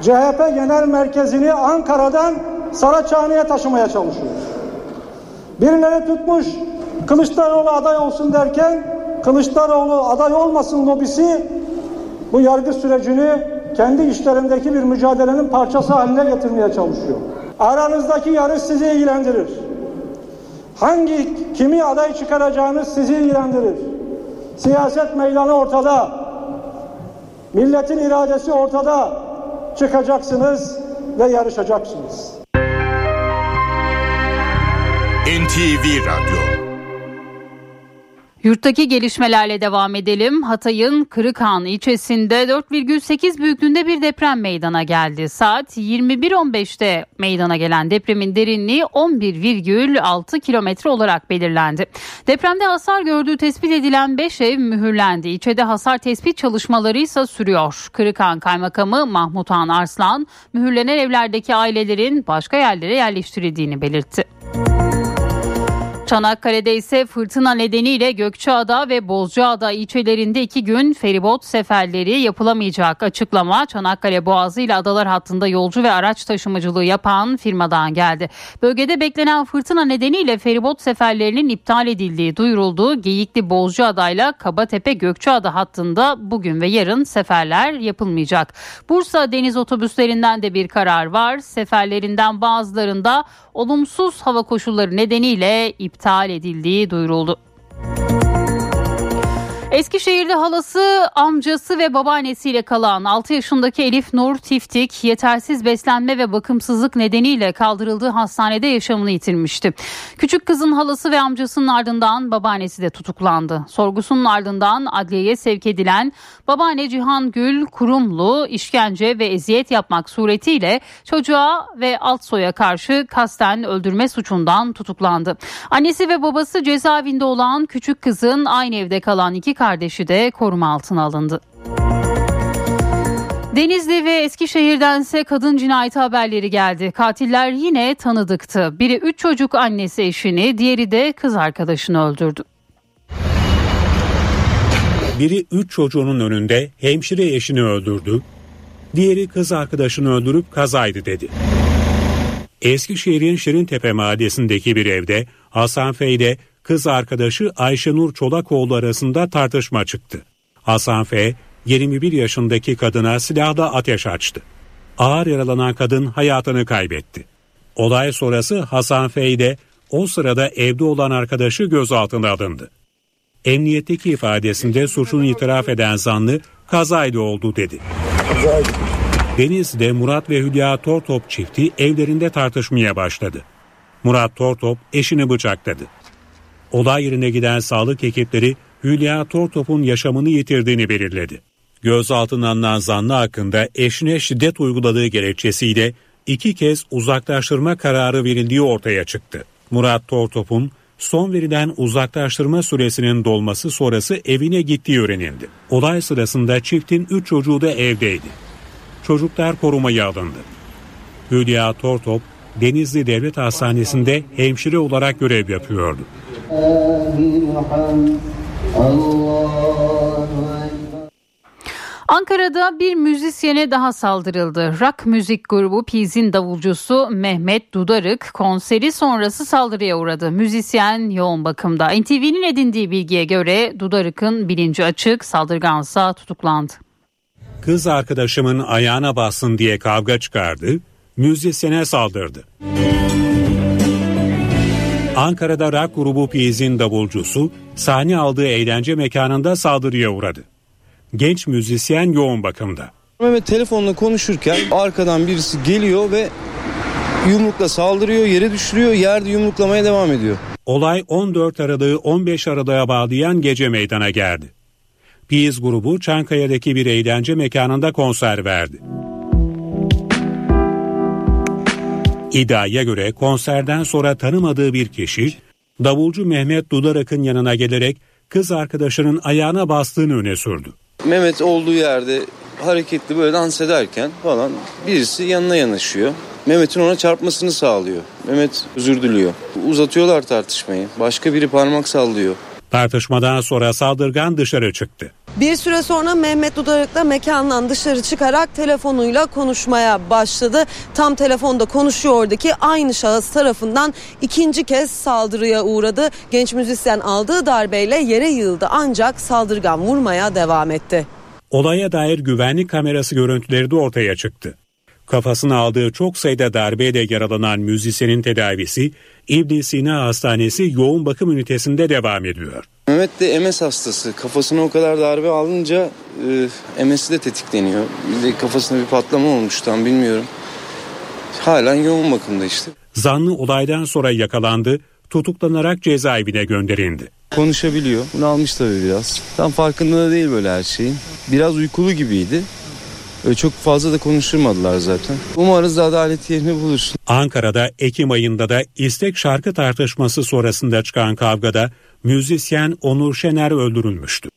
CHP Genel Merkezi'ni Ankara'dan Saraçhane'ye taşımaya çalışıyor. Birileri tutmuş Kılıçdaroğlu aday olsun derken Kılıçdaroğlu aday olmasın lobisi bu yargı sürecini kendi işlerindeki bir mücadelenin parçası haline getirmeye çalışıyor. Aranızdaki yarış sizi ilgilendirir. Hangi kimi aday çıkaracağınız sizi ilgilendirir. Siyaset meydanı ortada. Milletin iradesi ortada. Çıkacaksınız ve yarışacaksınız. NTV Radyo Yurttaki gelişmelerle devam edelim. Hatay'ın Kırıkhan ilçesinde 4,8 büyüklüğünde bir deprem meydana geldi. Saat 21.15'te meydana gelen depremin derinliği 11,6 kilometre olarak belirlendi. Depremde hasar gördüğü tespit edilen 5 ev mühürlendi. İlçede hasar tespit çalışmaları ise sürüyor. Kırıkhan Kaymakamı Mahmut Han Arslan mühürlenen evlerdeki ailelerin başka yerlere yerleştirildiğini belirtti. Çanakkale'de ise fırtına nedeniyle Gökçeada ve Bozcaada ilçelerinde iki gün feribot seferleri yapılamayacak açıklama Çanakkale Boğazı ile adalar hattında yolcu ve araç taşımacılığı yapan firmadan geldi. Bölgede beklenen fırtına nedeniyle feribot seferlerinin iptal edildiği duyuruldu. Geyikli Bozcaada ile Kabatepe Gökçeada hattında bugün ve yarın seferler yapılmayacak. Bursa deniz otobüslerinden de bir karar var. Seferlerinden bazılarında olumsuz hava koşulları nedeniyle iptal edildiği duyuruldu. Eskişehir'de halası, amcası ve babaannesiyle kalan 6 yaşındaki Elif Nur Tiftik yetersiz beslenme ve bakımsızlık nedeniyle kaldırıldığı hastanede yaşamını yitirmişti. Küçük kızın halası ve amcasının ardından babaannesi de tutuklandı. Sorgusunun ardından adliyeye sevk edilen babaanne Cihan Gül Kurumlu işkence ve eziyet yapmak suretiyle çocuğa ve alt soya karşı kasten öldürme suçundan tutuklandı. Annesi ve babası cezaevinde olan küçük kızın aynı evde kalan iki kardeşi de koruma altına alındı. Denizli ve Eskişehir'den ise kadın cinayeti haberleri geldi. Katiller yine tanıdıktı. Biri 3 çocuk annesi eşini, diğeri de kız arkadaşını öldürdü. Biri 3 çocuğunun önünde hemşire eşini öldürdü. Diğeri kız arkadaşını öldürüp kazaydı dedi. Eskişehir'in Şirintepe mahallesindeki bir evde Hasan Fey'de kız arkadaşı Ayşenur Çolakoğlu arasında tartışma çıktı. Hasan F. 21 yaşındaki kadına silahla ateş açtı. Ağır yaralanan kadın hayatını kaybetti. Olay sonrası Hasan F. de o sırada evde olan arkadaşı gözaltına alındı. Emniyetteki ifadesinde suçunu itiraf eden zanlı kazaydı oldu dedi. Deniz'de Murat ve Hülya Tortop çifti evlerinde tartışmaya başladı. Murat Tortop eşini bıçakladı. Olay yerine giden sağlık ekipleri Hülya Tortop'un yaşamını yitirdiğini belirledi. Gözaltına alınan zanlı hakkında eşine şiddet uyguladığı gerekçesiyle iki kez uzaklaştırma kararı verildiği ortaya çıktı. Murat Tortop'un son verilen uzaklaştırma süresinin dolması sonrası evine gittiği öğrenildi. Olay sırasında çiftin 3 çocuğu da evdeydi. Çocuklar korumaya alındı. Hülya Tortop Denizli Devlet Hastanesi'nde hemşire olarak görev yapıyordu. Ankara'da bir müzisyene daha saldırıldı. Rock müzik grubu Piz'in davulcusu Mehmet Dudarık konseri sonrası saldırıya uğradı. Müzisyen yoğun bakımda. NTV'nin edindiği bilgiye göre Dudarık'ın bilinci açık, saldırgansa tutuklandı. Kız arkadaşımın ayağına bassın diye kavga çıkardı, müzisyene saldırdı. Ankara'da rock grubu Piz'in davulcusu sahne aldığı eğlence mekanında saldırıya uğradı. Genç müzisyen yoğun bakımda. Mehmet telefonla konuşurken arkadan birisi geliyor ve yumrukla saldırıyor, yere düşürüyor, yerde yumruklamaya devam ediyor. Olay 14 Aralık'ı 15 Aralık'a bağlayan gece meydana geldi. Piz grubu Çankaya'daki bir eğlence mekanında konser verdi. İddiaya göre konserden sonra tanımadığı bir kişi davulcu Mehmet Dudarak'ın yanına gelerek kız arkadaşının ayağına bastığını öne sürdü. Mehmet olduğu yerde hareketli böyle dans ederken falan birisi yanına yanaşıyor. Mehmet'in ona çarpmasını sağlıyor. Mehmet özür diliyor. Uzatıyorlar tartışmayı. Başka biri parmak sallıyor. Tartışmadan sonra saldırgan dışarı çıktı. Bir süre sonra Mehmet Dudarak da mekandan dışarı çıkarak telefonuyla konuşmaya başladı. Tam telefonda konuşuyordu ki aynı şahıs tarafından ikinci kez saldırıya uğradı. Genç müzisyen aldığı darbeyle yere yığıldı ancak saldırgan vurmaya devam etti. Olaya dair güvenlik kamerası görüntüleri de ortaya çıktı. Kafasına aldığı çok sayıda darbeyle yaralanan müzisyenin tedavisi İbn Sina Hastanesi yoğun bakım ünitesinde devam ediyor. Mehmet de MS hastası. Kafasına o kadar darbe alınca e, MS'i de tetikleniyor. Bir de kafasına bir patlama olmuş tam bilmiyorum. Halen yoğun bakımda işte. Zanlı olaydan sonra yakalandı, tutuklanarak cezaevine gönderildi. Konuşabiliyor. Bunu almış tabii biraz. Tam farkında da değil böyle her şeyin. Biraz uykulu gibiydi. Öyle çok fazla da konuşturmadılar zaten. Umarız da adalet yerini bulur. Ankara'da Ekim ayında da istek şarkı tartışması sonrasında çıkan kavgada müzisyen Onur Şener öldürülmüştü.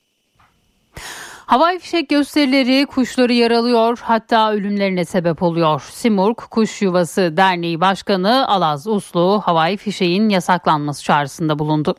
Havai fişek gösterileri kuşları yaralıyor hatta ölümlerine sebep oluyor. Simurg Kuş Yuvası Derneği Başkanı Alaz Uslu havai fişeğin yasaklanması çağrısında bulundu.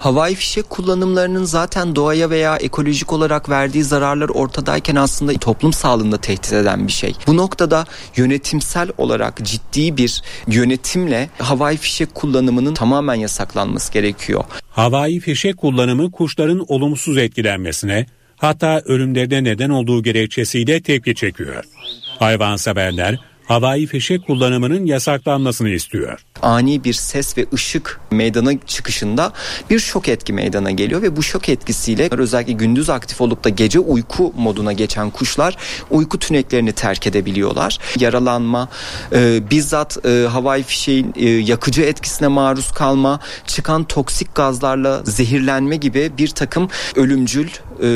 Havai fişek kullanımlarının zaten doğaya veya ekolojik olarak verdiği zararlar ortadayken aslında toplum sağlığında tehdit eden bir şey. Bu noktada yönetimsel olarak ciddi bir yönetimle havai fişek kullanımının tamamen yasaklanması gerekiyor. Havai fişek kullanımı kuşların olumsuz etkilenmesine hatta ölümlerine neden olduğu gerekçesiyle tepki çekiyor. Hayvanseverler havai fişek kullanımının yasaklanmasını istiyor. Ani bir ses ve ışık meydana çıkışında bir şok etki meydana geliyor ve bu şok etkisiyle özellikle gündüz aktif olup da gece uyku moduna geçen kuşlar uyku tüneklerini terk edebiliyorlar. Yaralanma, e, bizzat e, havai fişeğin e, yakıcı etkisine maruz kalma, çıkan toksik gazlarla zehirlenme gibi bir takım ölümcül e,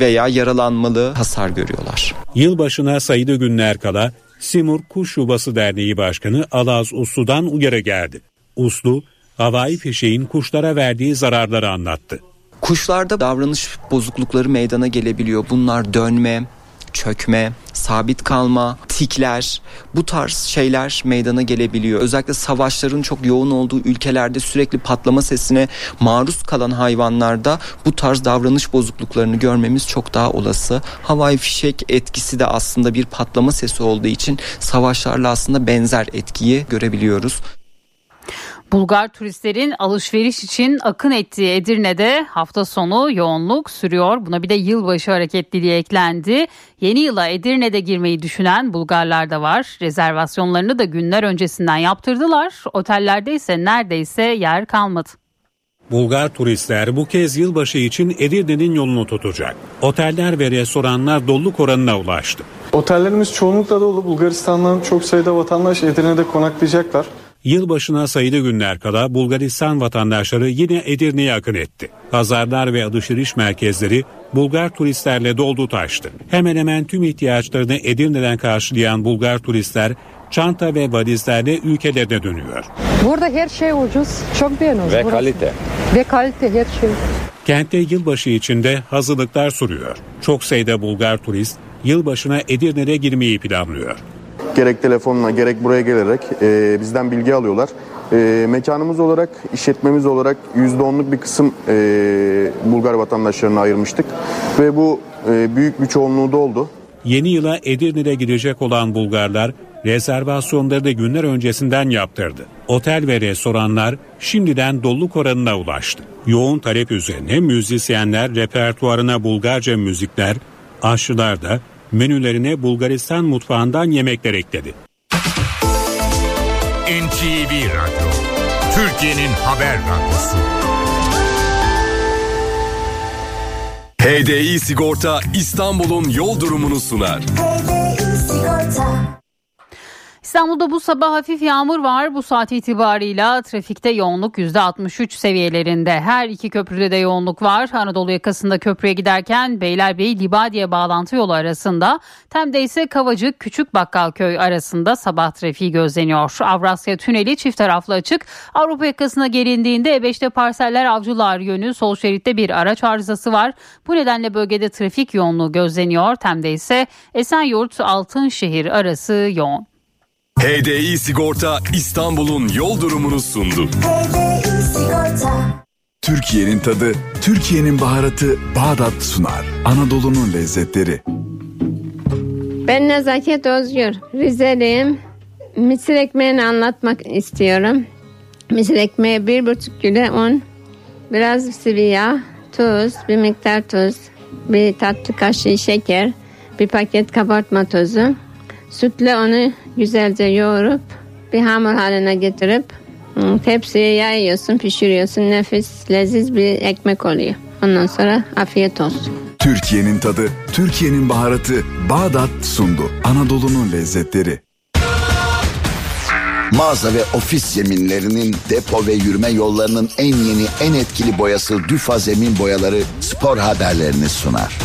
veya yaralanmalı hasar görüyorlar. Yılbaşına sayılı günler kala Simur Kuş Yuvası Derneği Başkanı Alaz Uslu'dan uyarı geldi. Uslu, havai fişeğin kuşlara verdiği zararları anlattı. Kuşlarda davranış bozuklukları meydana gelebiliyor. Bunlar dönme, çökme, sabit kalma, tikler bu tarz şeyler meydana gelebiliyor. Özellikle savaşların çok yoğun olduğu ülkelerde sürekli patlama sesine maruz kalan hayvanlarda bu tarz davranış bozukluklarını görmemiz çok daha olası. Havai fişek etkisi de aslında bir patlama sesi olduğu için savaşlarla aslında benzer etkiyi görebiliyoruz. Bulgar turistlerin alışveriş için akın ettiği Edirne'de hafta sonu yoğunluk sürüyor. Buna bir de yılbaşı hareketliliği eklendi. Yeni yıla Edirne'de girmeyi düşünen Bulgarlar da var. Rezervasyonlarını da günler öncesinden yaptırdılar. Otellerde ise neredeyse yer kalmadı. Bulgar turistler bu kez yılbaşı için Edirne'nin yolunu tutacak. Oteller ve restoranlar doluluk oranına ulaştı. Otellerimiz çoğunlukla dolu. Bulgaristan'dan çok sayıda vatandaş Edirne'de konaklayacaklar. Yılbaşına sayılı günler kala Bulgaristan vatandaşları yine Edirne'ye akın etti. Pazarlar ve alışveriş merkezleri Bulgar turistlerle doldu taştı. Hemen hemen tüm ihtiyaçlarını Edirne'den karşılayan Bulgar turistler çanta ve valizlerle ülkelerine dönüyor. Burada her şey ucuz, çok beğeniyoruz. Ve burası. kalite. Ve kalite her şey. Kentte yılbaşı içinde hazırlıklar sürüyor. Çok sayıda Bulgar turist yılbaşına Edirne'de girmeyi planlıyor. Gerek telefonla gerek buraya gelerek e, bizden bilgi alıyorlar. E, mekanımız olarak, işletmemiz olarak %10'luk bir kısım e, Bulgar vatandaşlarına ayırmıştık. Ve bu e, büyük bir çoğunluğu da oldu. Yeni yıla Edirne'de girecek olan Bulgarlar rezervasyonlarını günler öncesinden yaptırdı. Otel ve restoranlar şimdiden doluluk oranına ulaştı. Yoğun talep üzerine müzisyenler repertuarına Bulgarca müzikler, aşçılar da menülerine Bulgaristan mutfağından yemekler ekledi. NTV Radyo, Türkiye'nin haber radyosu. HDI Sigorta İstanbul'un yol durumunu sunar. İstanbul'da bu sabah hafif yağmur var. Bu saat itibarıyla trafikte yoğunluk %63 seviyelerinde. Her iki köprüde de yoğunluk var. Anadolu yakasında köprüye giderken Beylerbeyi Libadiye bağlantı yolu arasında. Tem'de ise Kavacık Küçük Bakkalköy arasında sabah trafiği gözleniyor. Avrasya Tüneli çift taraflı açık. Avrupa yakasına gelindiğinde E5'te parseller avcılar yönü sol şeritte bir araç arızası var. Bu nedenle bölgede trafik yoğunluğu gözleniyor. Tem'de ise Esenyurt Altınşehir arası yoğun. HDI Sigorta İstanbul'un yol durumunu sundu. Türkiye'nin tadı, Türkiye'nin baharatı Bağdat sunar. Anadolu'nun lezzetleri. Ben Nezaket Özgür. Rizeliyim. Mısır ekmeğini anlatmak istiyorum. Mısır ekmeği bir buçuk kilo un, biraz sıvı yağ, tuz, bir miktar tuz, bir tatlı kaşığı şeker, bir paket kabartma tozu. Sütle onu güzelce yoğurup bir hamur haline getirip tepsiye yayıyorsun, pişiriyorsun. Nefis, leziz bir ekmek oluyor. Ondan sonra afiyet olsun. Türkiye'nin tadı, Türkiye'nin baharatı Bağdat sundu. Anadolu'nun lezzetleri. Mağaza ve ofis zeminlerinin depo ve yürüme yollarının en yeni en etkili boyası Düfa Zemin Boyaları spor haberlerini sunar.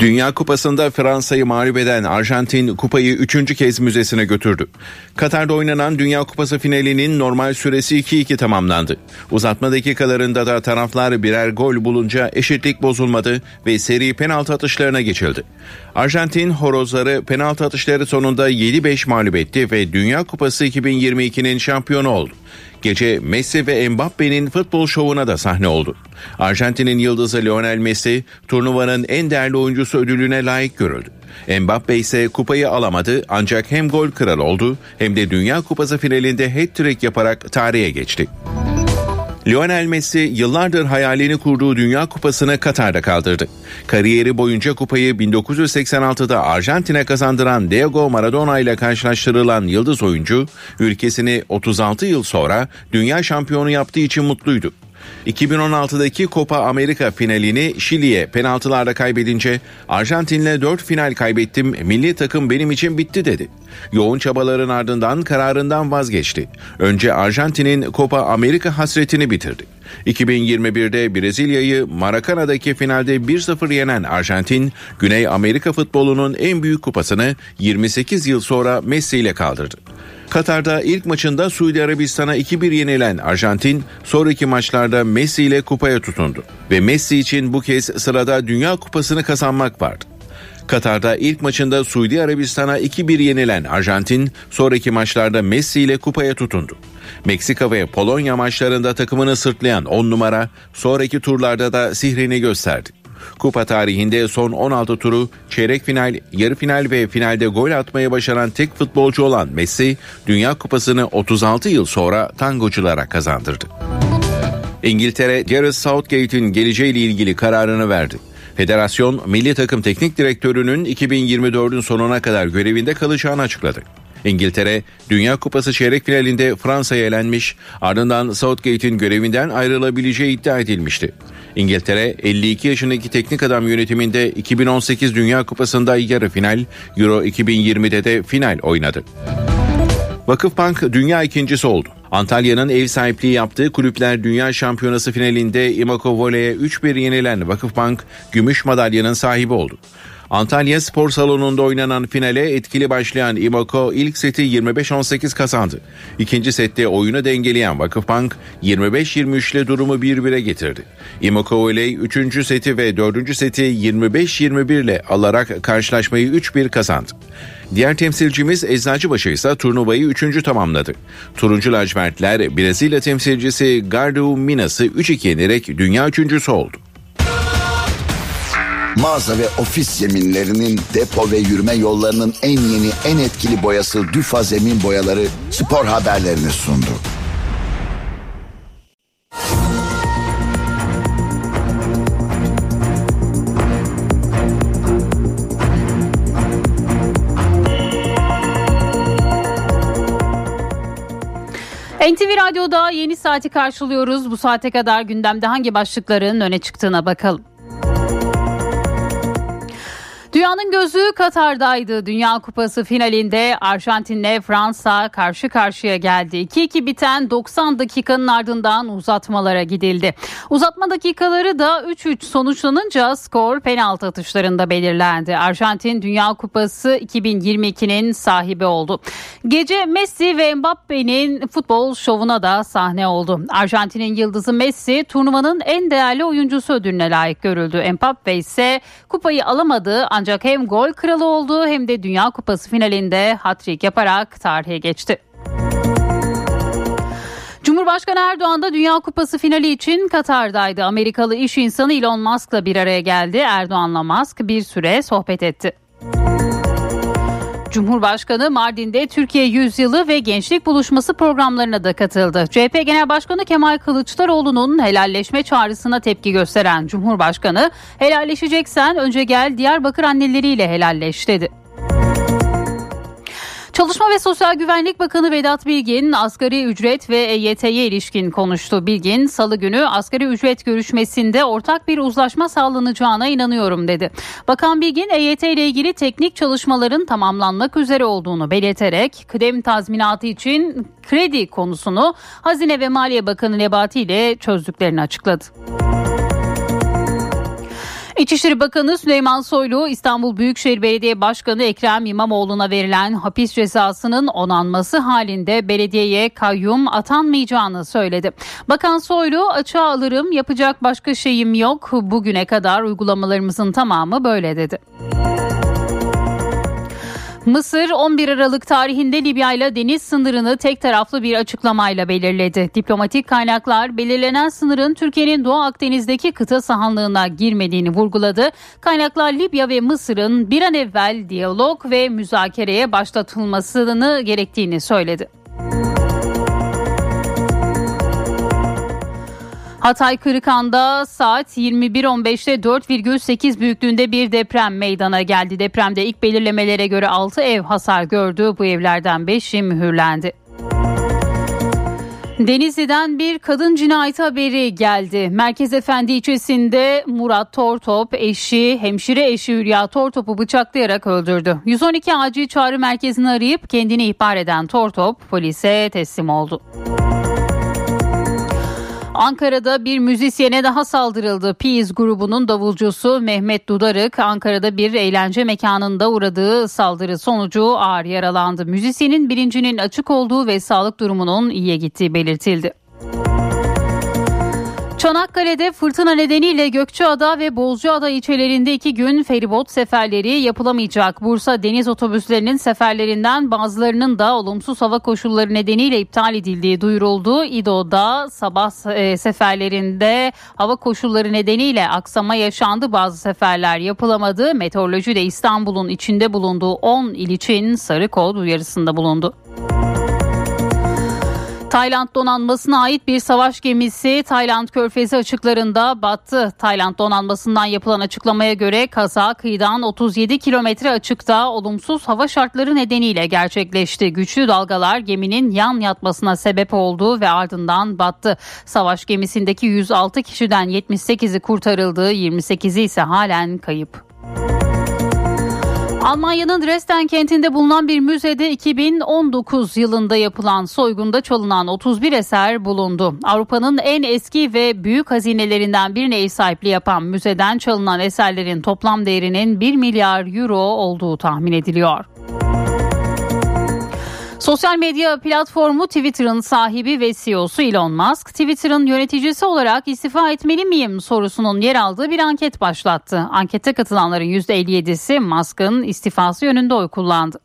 Dünya Kupası'nda Fransa'yı mağlup eden Arjantin kupayı üçüncü kez müzesine götürdü. Katar'da oynanan Dünya Kupası finalinin normal süresi 2-2 tamamlandı. Uzatma dakikalarında da taraflar birer gol bulunca eşitlik bozulmadı ve seri penaltı atışlarına geçildi. Arjantin horozları penaltı atışları sonunda 7-5 mağlup etti ve Dünya Kupası 2022'nin şampiyonu oldu. Gece Messi ve Mbappe'nin futbol şovuna da sahne oldu. Arjantin'in yıldızı Lionel Messi turnuvanın en değerli oyuncusu ödülüne layık görüldü. Mbappe ise kupayı alamadı ancak hem gol kralı oldu hem de Dünya Kupası finalinde hat-trick yaparak tarihe geçti. Lionel Messi yıllardır hayalini kurduğu Dünya Kupası'nı Katar'da kaldırdı. Kariyeri boyunca kupayı 1986'da Arjantin'e kazandıran Diego Maradona ile karşılaştırılan yıldız oyuncu, ülkesini 36 yıl sonra dünya şampiyonu yaptığı için mutluydu. 2016'daki Copa Amerika finalini Şili'ye penaltılarda kaybedince Arjantin'le 4 final kaybettim milli takım benim için bitti dedi. Yoğun çabaların ardından kararından vazgeçti. Önce Arjantin'in Copa Amerika hasretini bitirdi. 2021'de Brezilya'yı Maracana'daki finalde 1-0 yenen Arjantin, Güney Amerika futbolunun en büyük kupasını 28 yıl sonra Messi ile kaldırdı. Katar'da ilk maçında Suudi Arabistan'a 2-1 yenilen Arjantin sonraki maçlarda Messi ile kupaya tutundu. Ve Messi için bu kez sırada Dünya Kupası'nı kazanmak vardı. Katar'da ilk maçında Suudi Arabistan'a 2-1 yenilen Arjantin sonraki maçlarda Messi ile kupaya tutundu. Meksika ve Polonya maçlarında takımını sırtlayan 10 numara sonraki turlarda da sihrini gösterdi. Kupa tarihinde son 16 turu çeyrek final, yarı final ve finalde gol atmayı başaran tek futbolcu olan Messi, Dünya Kupası'nı 36 yıl sonra tangoculara kazandırdı. İngiltere, Gareth Southgate'in geleceğiyle ilgili kararını verdi. Federasyon, milli takım teknik direktörünün 2024'ün sonuna kadar görevinde kalacağını açıkladı. İngiltere, Dünya Kupası çeyrek finalinde Fransa'ya elenmiş, ardından Southgate'in görevinden ayrılabileceği iddia edilmişti. İngiltere, 52 yaşındaki teknik adam yönetiminde 2018 Dünya Kupası'nda yarı final, Euro 2020'de de final oynadı. Vakıfbank dünya ikincisi oldu. Antalya'nın ev sahipliği yaptığı Kulüpler Dünya Şampiyonası finalinde Imako Vole'ye 3-1 yenilen Vakıfbank gümüş madalyanın sahibi oldu. Antalya Spor Salonu'nda oynanan finale etkili başlayan Imoko ilk seti 25-18 kazandı. İkinci sette oyunu dengeleyen Vakıfbank 25-23 ile durumu 1-1'e getirdi. Imoko Voley 3. seti ve 4. seti 25-21 ile alarak karşılaşmayı 3-1 kazandı. Diğer temsilcimiz Eczacıbaşı ise turnuvayı 3. tamamladı. Turuncu lacivertler Brezilya temsilcisi Gardu Minas'ı 3-2 yenerek dünya üçüncüsü oldu. Mağaza ve ofis zeminlerinin depo ve yürüme yollarının en yeni en etkili boyası Düfa Zemin Boyaları spor haberlerini sundu. NTV Radyo'da yeni saati karşılıyoruz. Bu saate kadar gündemde hangi başlıkların öne çıktığına bakalım. Dünyanın gözü Katar'daydı. Dünya Kupası finalinde Arjantin'le Fransa karşı karşıya geldi. 2-2 biten 90 dakikanın ardından uzatmalara gidildi. Uzatma dakikaları da 3-3 sonuçlanınca skor penaltı atışlarında belirlendi. Arjantin Dünya Kupası 2022'nin sahibi oldu. Gece Messi ve Mbappe'nin futbol şovuna da sahne oldu. Arjantin'in yıldızı Messi turnuvanın en değerli oyuncusu ödülüne layık görüldü. Mbappe ise kupayı alamadı ancak hem gol kralı oldu hem de Dünya Kupası finalinde hat-trick yaparak tarihe geçti. Cumhurbaşkanı Erdoğan da Dünya Kupası finali için Katar'daydı. Amerikalı iş insanı Elon Musk'la bir araya geldi. Erdoğan'la Musk bir süre sohbet etti. Cumhurbaşkanı Mardin'de Türkiye Yüzyılı ve Gençlik Buluşması programlarına da katıldı. CHP Genel Başkanı Kemal Kılıçdaroğlu'nun helalleşme çağrısına tepki gösteren Cumhurbaşkanı, helalleşeceksen önce gel Diyarbakır anneleriyle helalleş dedi. Çalışma ve Sosyal Güvenlik Bakanı Vedat Bilgin asgari ücret ve EYT'ye ilişkin konuştu. Bilgin salı günü asgari ücret görüşmesinde ortak bir uzlaşma sağlanacağına inanıyorum dedi. Bakan Bilgin EYT ile ilgili teknik çalışmaların tamamlanmak üzere olduğunu belirterek kıdem tazminatı için kredi konusunu Hazine ve Maliye Bakanı Nebati ile çözdüklerini açıkladı. İçişleri Bakanı Süleyman Soylu İstanbul Büyükşehir Belediye Başkanı Ekrem İmamoğlu'na verilen hapis cezasının onanması halinde belediyeye kayyum atanmayacağını söyledi. Bakan Soylu açığa alırım yapacak başka şeyim yok bugüne kadar uygulamalarımızın tamamı böyle dedi. Mısır 11 Aralık tarihinde Libya ile deniz sınırını tek taraflı bir açıklamayla belirledi. Diplomatik kaynaklar belirlenen sınırın Türkiye'nin Doğu Akdeniz'deki kıta sahanlığına girmediğini vurguladı. Kaynaklar Libya ve Mısır'ın bir an evvel diyalog ve müzakereye başlatılmasını gerektiğini söyledi. Hatay Kırıkan'da saat 21.15'te 4,8 büyüklüğünde bir deprem meydana geldi. Depremde ilk belirlemelere göre 6 ev hasar gördü. Bu evlerden 5'i mühürlendi. Denizli'den bir kadın cinayeti haberi geldi. Merkez Efendi ilçesinde Murat Tortop eşi, hemşire eşi Hülya Tortop'u bıçaklayarak öldürdü. 112 acil çağrı merkezini arayıp kendini ihbar eden Tortop polise teslim oldu. Ankara'da bir müzisyene daha saldırıldı. Piyiz grubunun davulcusu Mehmet Dudarık Ankara'da bir eğlence mekanında uğradığı saldırı sonucu ağır yaralandı. Müzisyenin bilincinin açık olduğu ve sağlık durumunun iyiye gittiği belirtildi. Çanakkale'de fırtına nedeniyle Gökçeada ve Bozcaada ilçelerinde iki gün feribot seferleri yapılamayacak. Bursa deniz otobüslerinin seferlerinden bazılarının da olumsuz hava koşulları nedeniyle iptal edildiği duyuruldu. İdo'da sabah e, seferlerinde hava koşulları nedeniyle aksama yaşandı. Bazı seferler yapılamadı. Meteoroloji de İstanbul'un içinde bulunduğu 10 il için sarı kod uyarısında bulundu. Tayland donanmasına ait bir savaş gemisi Tayland körfezi açıklarında battı. Tayland donanmasından yapılan açıklamaya göre kaza kıyıdan 37 kilometre açıkta olumsuz hava şartları nedeniyle gerçekleşti. Güçlü dalgalar geminin yan yatmasına sebep oldu ve ardından battı. Savaş gemisindeki 106 kişiden 78'i kurtarıldı, 28'i ise halen kayıp. Almanya'nın Dresden kentinde bulunan bir müzede 2019 yılında yapılan soygunda çalınan 31 eser bulundu. Avrupa'nın en eski ve büyük hazinelerinden birine ev sahipliği yapan müzeden çalınan eserlerin toplam değerinin 1 milyar euro olduğu tahmin ediliyor. Sosyal medya platformu Twitter'ın sahibi ve CEO'su Elon Musk, Twitter'ın yöneticisi olarak istifa etmeli miyim sorusunun yer aldığı bir anket başlattı. Ankete katılanların %57'si Musk'ın istifası yönünde oy kullandı.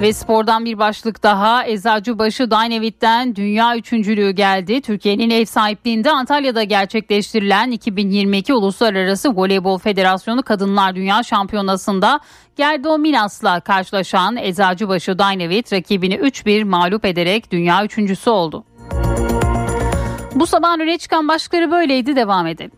Ve spordan bir başlık daha Eczacıbaşı Dynavit'ten dünya üçüncülüğü geldi. Türkiye'nin ev sahipliğinde Antalya'da gerçekleştirilen 2022 Uluslararası Voleybol Federasyonu Kadınlar Dünya Şampiyonası'nda Gerdo Minas'la karşılaşan Eczacıbaşı Dynavit rakibini 3-1 mağlup ederek dünya üçüncüsü oldu. Bu sabah öne çıkan başlıkları böyleydi devam edelim.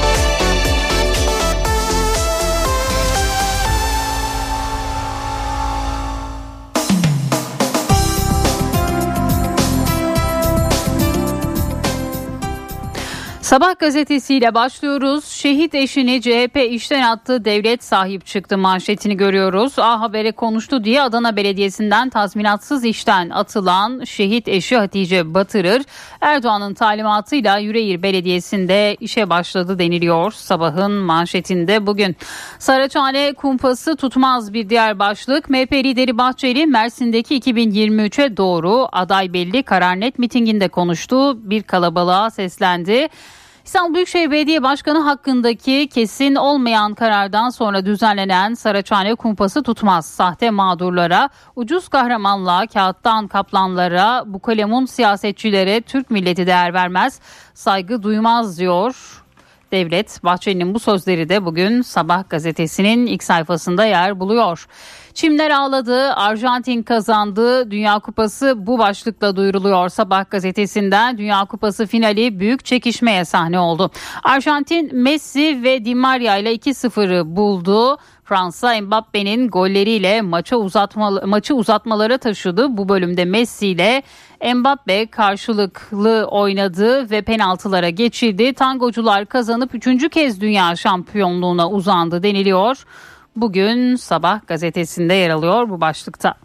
Sabah gazetesiyle başlıyoruz. Şehit eşini CHP işten attı, devlet sahip çıktı manşetini görüyoruz. A Haber'e konuştu diye Adana Belediyesi'nden tazminatsız işten atılan şehit eşi Hatice Batırır, Erdoğan'ın talimatıyla Yüreğir Belediyesi'nde işe başladı deniliyor. Sabahın manşetinde bugün. Saraçhane kumpası tutmaz bir diğer başlık. MHP lideri Bahçeli Mersin'deki 2023'e doğru aday belli karar net mitinginde konuştu. Bir kalabalığa seslendi. İstanbul Büyükşehir Belediye Başkanı hakkındaki kesin olmayan karardan sonra düzenlenen Saraçhane kumpası tutmaz. Sahte mağdurlara, ucuz kahramanlığa, kağıttan kaplanlara, bu kalemun siyasetçilere Türk milleti değer vermez, saygı duymaz diyor Devlet Bahçeli'nin bu sözleri de bugün Sabah gazetesinin ilk sayfasında yer buluyor. Çimler ağladı, Arjantin kazandı. Dünya Kupası bu başlıkla duyuruluyor Sabah gazetesinden. Dünya Kupası finali büyük çekişmeye sahne oldu. Arjantin Messi ve Di Maria ile 2-0'ı buldu. Fransa Mbappe'nin golleriyle maça uzatma, maçı uzatmalara taşıdı. Bu bölümde Messi ile Mbappe karşılıklı oynadı ve penaltılara geçildi. Tangocular kazanıp üçüncü kez dünya şampiyonluğuna uzandı deniliyor. Bugün sabah gazetesinde yer alıyor bu başlıkta.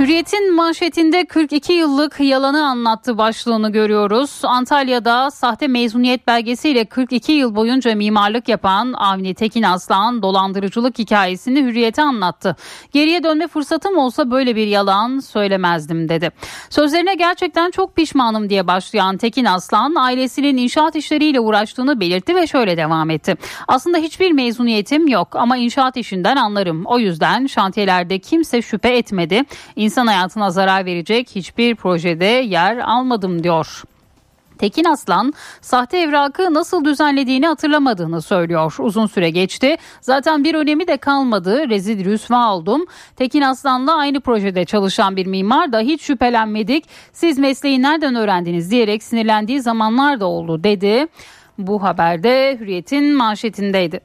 Hürriyet'in manşetinde 42 yıllık yalanı anlattı başlığını görüyoruz. Antalya'da sahte mezuniyet belgesiyle 42 yıl boyunca mimarlık yapan Avni Tekin Aslan dolandırıcılık hikayesini Hürriyet'e anlattı. Geriye dönme fırsatım olsa böyle bir yalan söylemezdim dedi. Sözlerine gerçekten çok pişmanım diye başlayan Tekin Aslan ailesinin inşaat işleriyle uğraştığını belirtti ve şöyle devam etti. Aslında hiçbir mezuniyetim yok ama inşaat işinden anlarım. O yüzden şantiyelerde kimse şüphe etmedi insan hayatına zarar verecek hiçbir projede yer almadım diyor. Tekin Aslan sahte evrakı nasıl düzenlediğini hatırlamadığını söylüyor. Uzun süre geçti. Zaten bir önemi de kalmadı. Rezil rüsva oldum. Tekin Aslan'la aynı projede çalışan bir mimar da hiç şüphelenmedik. Siz mesleği nereden öğrendiniz diyerek sinirlendiği zamanlar da oldu dedi. Bu haberde Hürriyet'in manşetindeydi.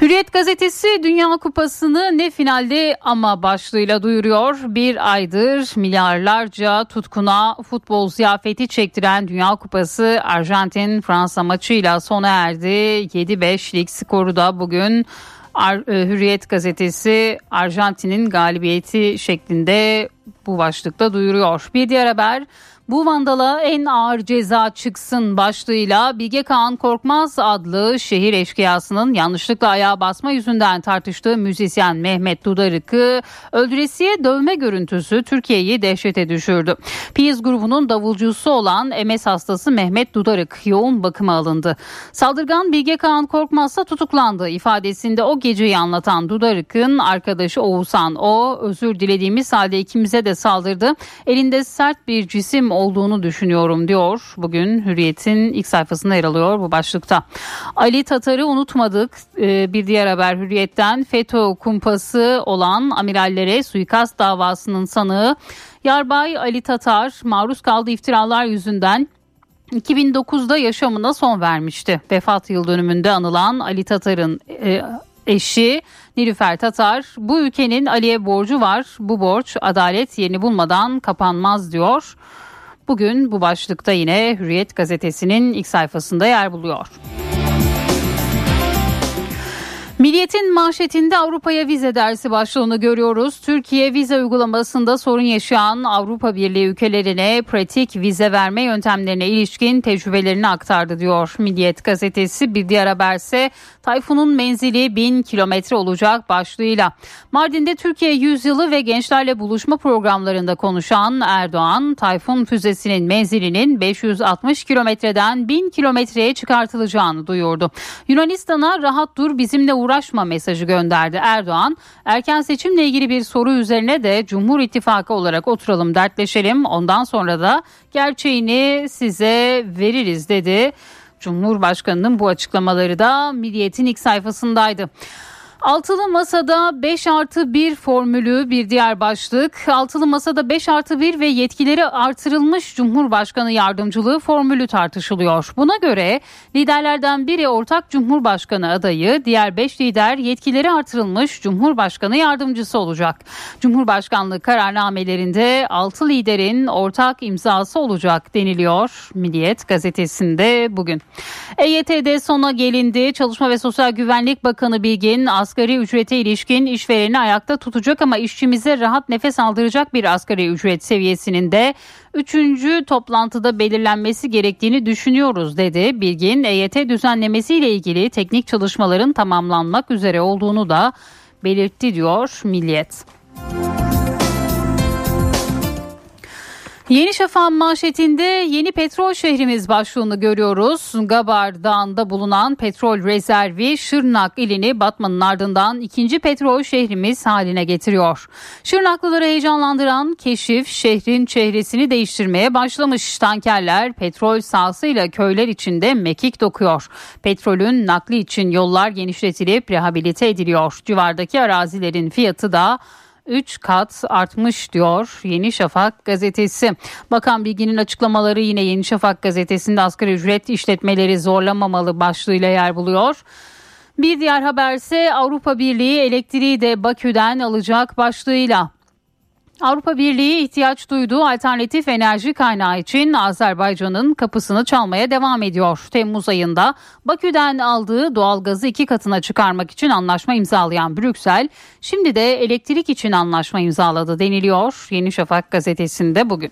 Hürriyet gazetesi Dünya Kupası'nı ne finalde ama başlığıyla duyuruyor. Bir aydır milyarlarca tutkuna futbol ziyafeti çektiren Dünya Kupası Arjantin Fransa maçıyla sona erdi. 7-5'lik skoru da bugün e, Hürriyet gazetesi Arjantin'in galibiyeti şeklinde bu başlıkta duyuruyor. Bir diğer haber bu vandala en ağır ceza çıksın başlığıyla Bilge Kağan Korkmaz adlı şehir eşkıyasının yanlışlıkla ayağa basma yüzünden tartıştığı müzisyen Mehmet Dudarık'ı öldüresiye dövme görüntüsü Türkiye'yi dehşete düşürdü. Piyiz grubunun davulcusu olan MS hastası Mehmet Dudarık yoğun bakıma alındı. Saldırgan Bilge Kağan Korkmaz ise tutuklandı. İfadesinde o geceyi anlatan Dudarık'ın arkadaşı Oğuzhan o özür dilediğimiz halde ikimize de saldırdı. Elinde sert bir cisim olduğunu düşünüyorum diyor. Bugün Hürriyet'in ilk sayfasında yer alıyor bu başlıkta. Ali Tatar'ı unutmadık. Ee, bir diğer haber Hürriyet'ten FETÖ kumpası olan amirallere suikast davasının sanığı Yarbay Ali Tatar maruz kaldığı iftiralar yüzünden 2009'da yaşamına son vermişti. Vefat yıl dönümünde anılan Ali Tatar'ın e, eşi Nilüfer Tatar bu ülkenin Ali'ye borcu var. Bu borç adalet yerini bulmadan kapanmaz diyor. Bugün bu başlıkta yine Hürriyet gazetesinin ilk sayfasında yer buluyor. Milliyet'in manşetinde Avrupa'ya vize dersi başlığını görüyoruz. Türkiye vize uygulamasında sorun yaşayan Avrupa Birliği ülkelerine pratik vize verme yöntemlerine ilişkin tecrübelerini aktardı diyor Milliyet gazetesi. Bir diğer haberse Tayfun'un menzili 1000 kilometre olacak başlığıyla. Mardin'de Türkiye yüzyılı ve gençlerle buluşma programlarında konuşan Erdoğan, Tayfun füzesinin menzilinin 560 kilometreden 1000 kilometreye çıkartılacağını duyurdu. Yunanistan'a rahat dur bizimle uğraşma mesajı gönderdi Erdoğan. Erken seçimle ilgili bir soru üzerine de Cumhur İttifakı olarak oturalım dertleşelim. Ondan sonra da gerçeğini size veririz dedi. Cumhurbaşkanının bu açıklamaları da Milliyet'in ilk sayfasındaydı. Altılı Masa'da 5 artı 1 formülü bir diğer başlık. Altılı Masa'da 5 artı 1 ve yetkileri artırılmış Cumhurbaşkanı yardımcılığı formülü tartışılıyor. Buna göre liderlerden biri ortak Cumhurbaşkanı adayı, diğer 5 lider yetkileri artırılmış Cumhurbaşkanı yardımcısı olacak. Cumhurbaşkanlığı kararnamelerinde 6 liderin ortak imzası olacak deniliyor Milliyet gazetesinde bugün. EYT'de sona gelindi. Çalışma ve Sosyal Güvenlik Bakanı Bilgin asgari ücrete ilişkin işvereni ayakta tutacak ama işçimize rahat nefes aldıracak bir asgari ücret seviyesinin de 3. toplantıda belirlenmesi gerektiğini düşünüyoruz dedi. Bilgin EYT düzenlemesiyle ilgili teknik çalışmaların tamamlanmak üzere olduğunu da belirtti diyor Milliyet. Yeni Şafak'ın manşetinde yeni petrol şehrimiz başlığını görüyoruz. Gabar Dağı'nda bulunan petrol rezervi Şırnak ilini batmanın ardından ikinci petrol şehrimiz haline getiriyor. Şırnaklıları heyecanlandıran keşif şehrin çehresini değiştirmeye başlamış. Tankerler petrol sahasıyla köyler içinde mekik dokuyor. Petrolün nakli için yollar genişletilip rehabilite ediliyor. Civardaki arazilerin fiyatı da 3 kat artmış diyor Yeni Şafak gazetesi. Bakan Bilgin'in açıklamaları yine Yeni Şafak gazetesinde asgari ücret işletmeleri zorlamamalı başlığıyla yer buluyor. Bir diğer haberse Avrupa Birliği elektriği de Bakü'den alacak başlığıyla. Avrupa Birliği ihtiyaç duyduğu alternatif enerji kaynağı için Azerbaycan'ın kapısını çalmaya devam ediyor. Temmuz ayında Bakü'den aldığı doğalgazı iki katına çıkarmak için anlaşma imzalayan Brüksel, şimdi de elektrik için anlaşma imzaladı deniliyor Yeni Şafak gazetesinde bugün.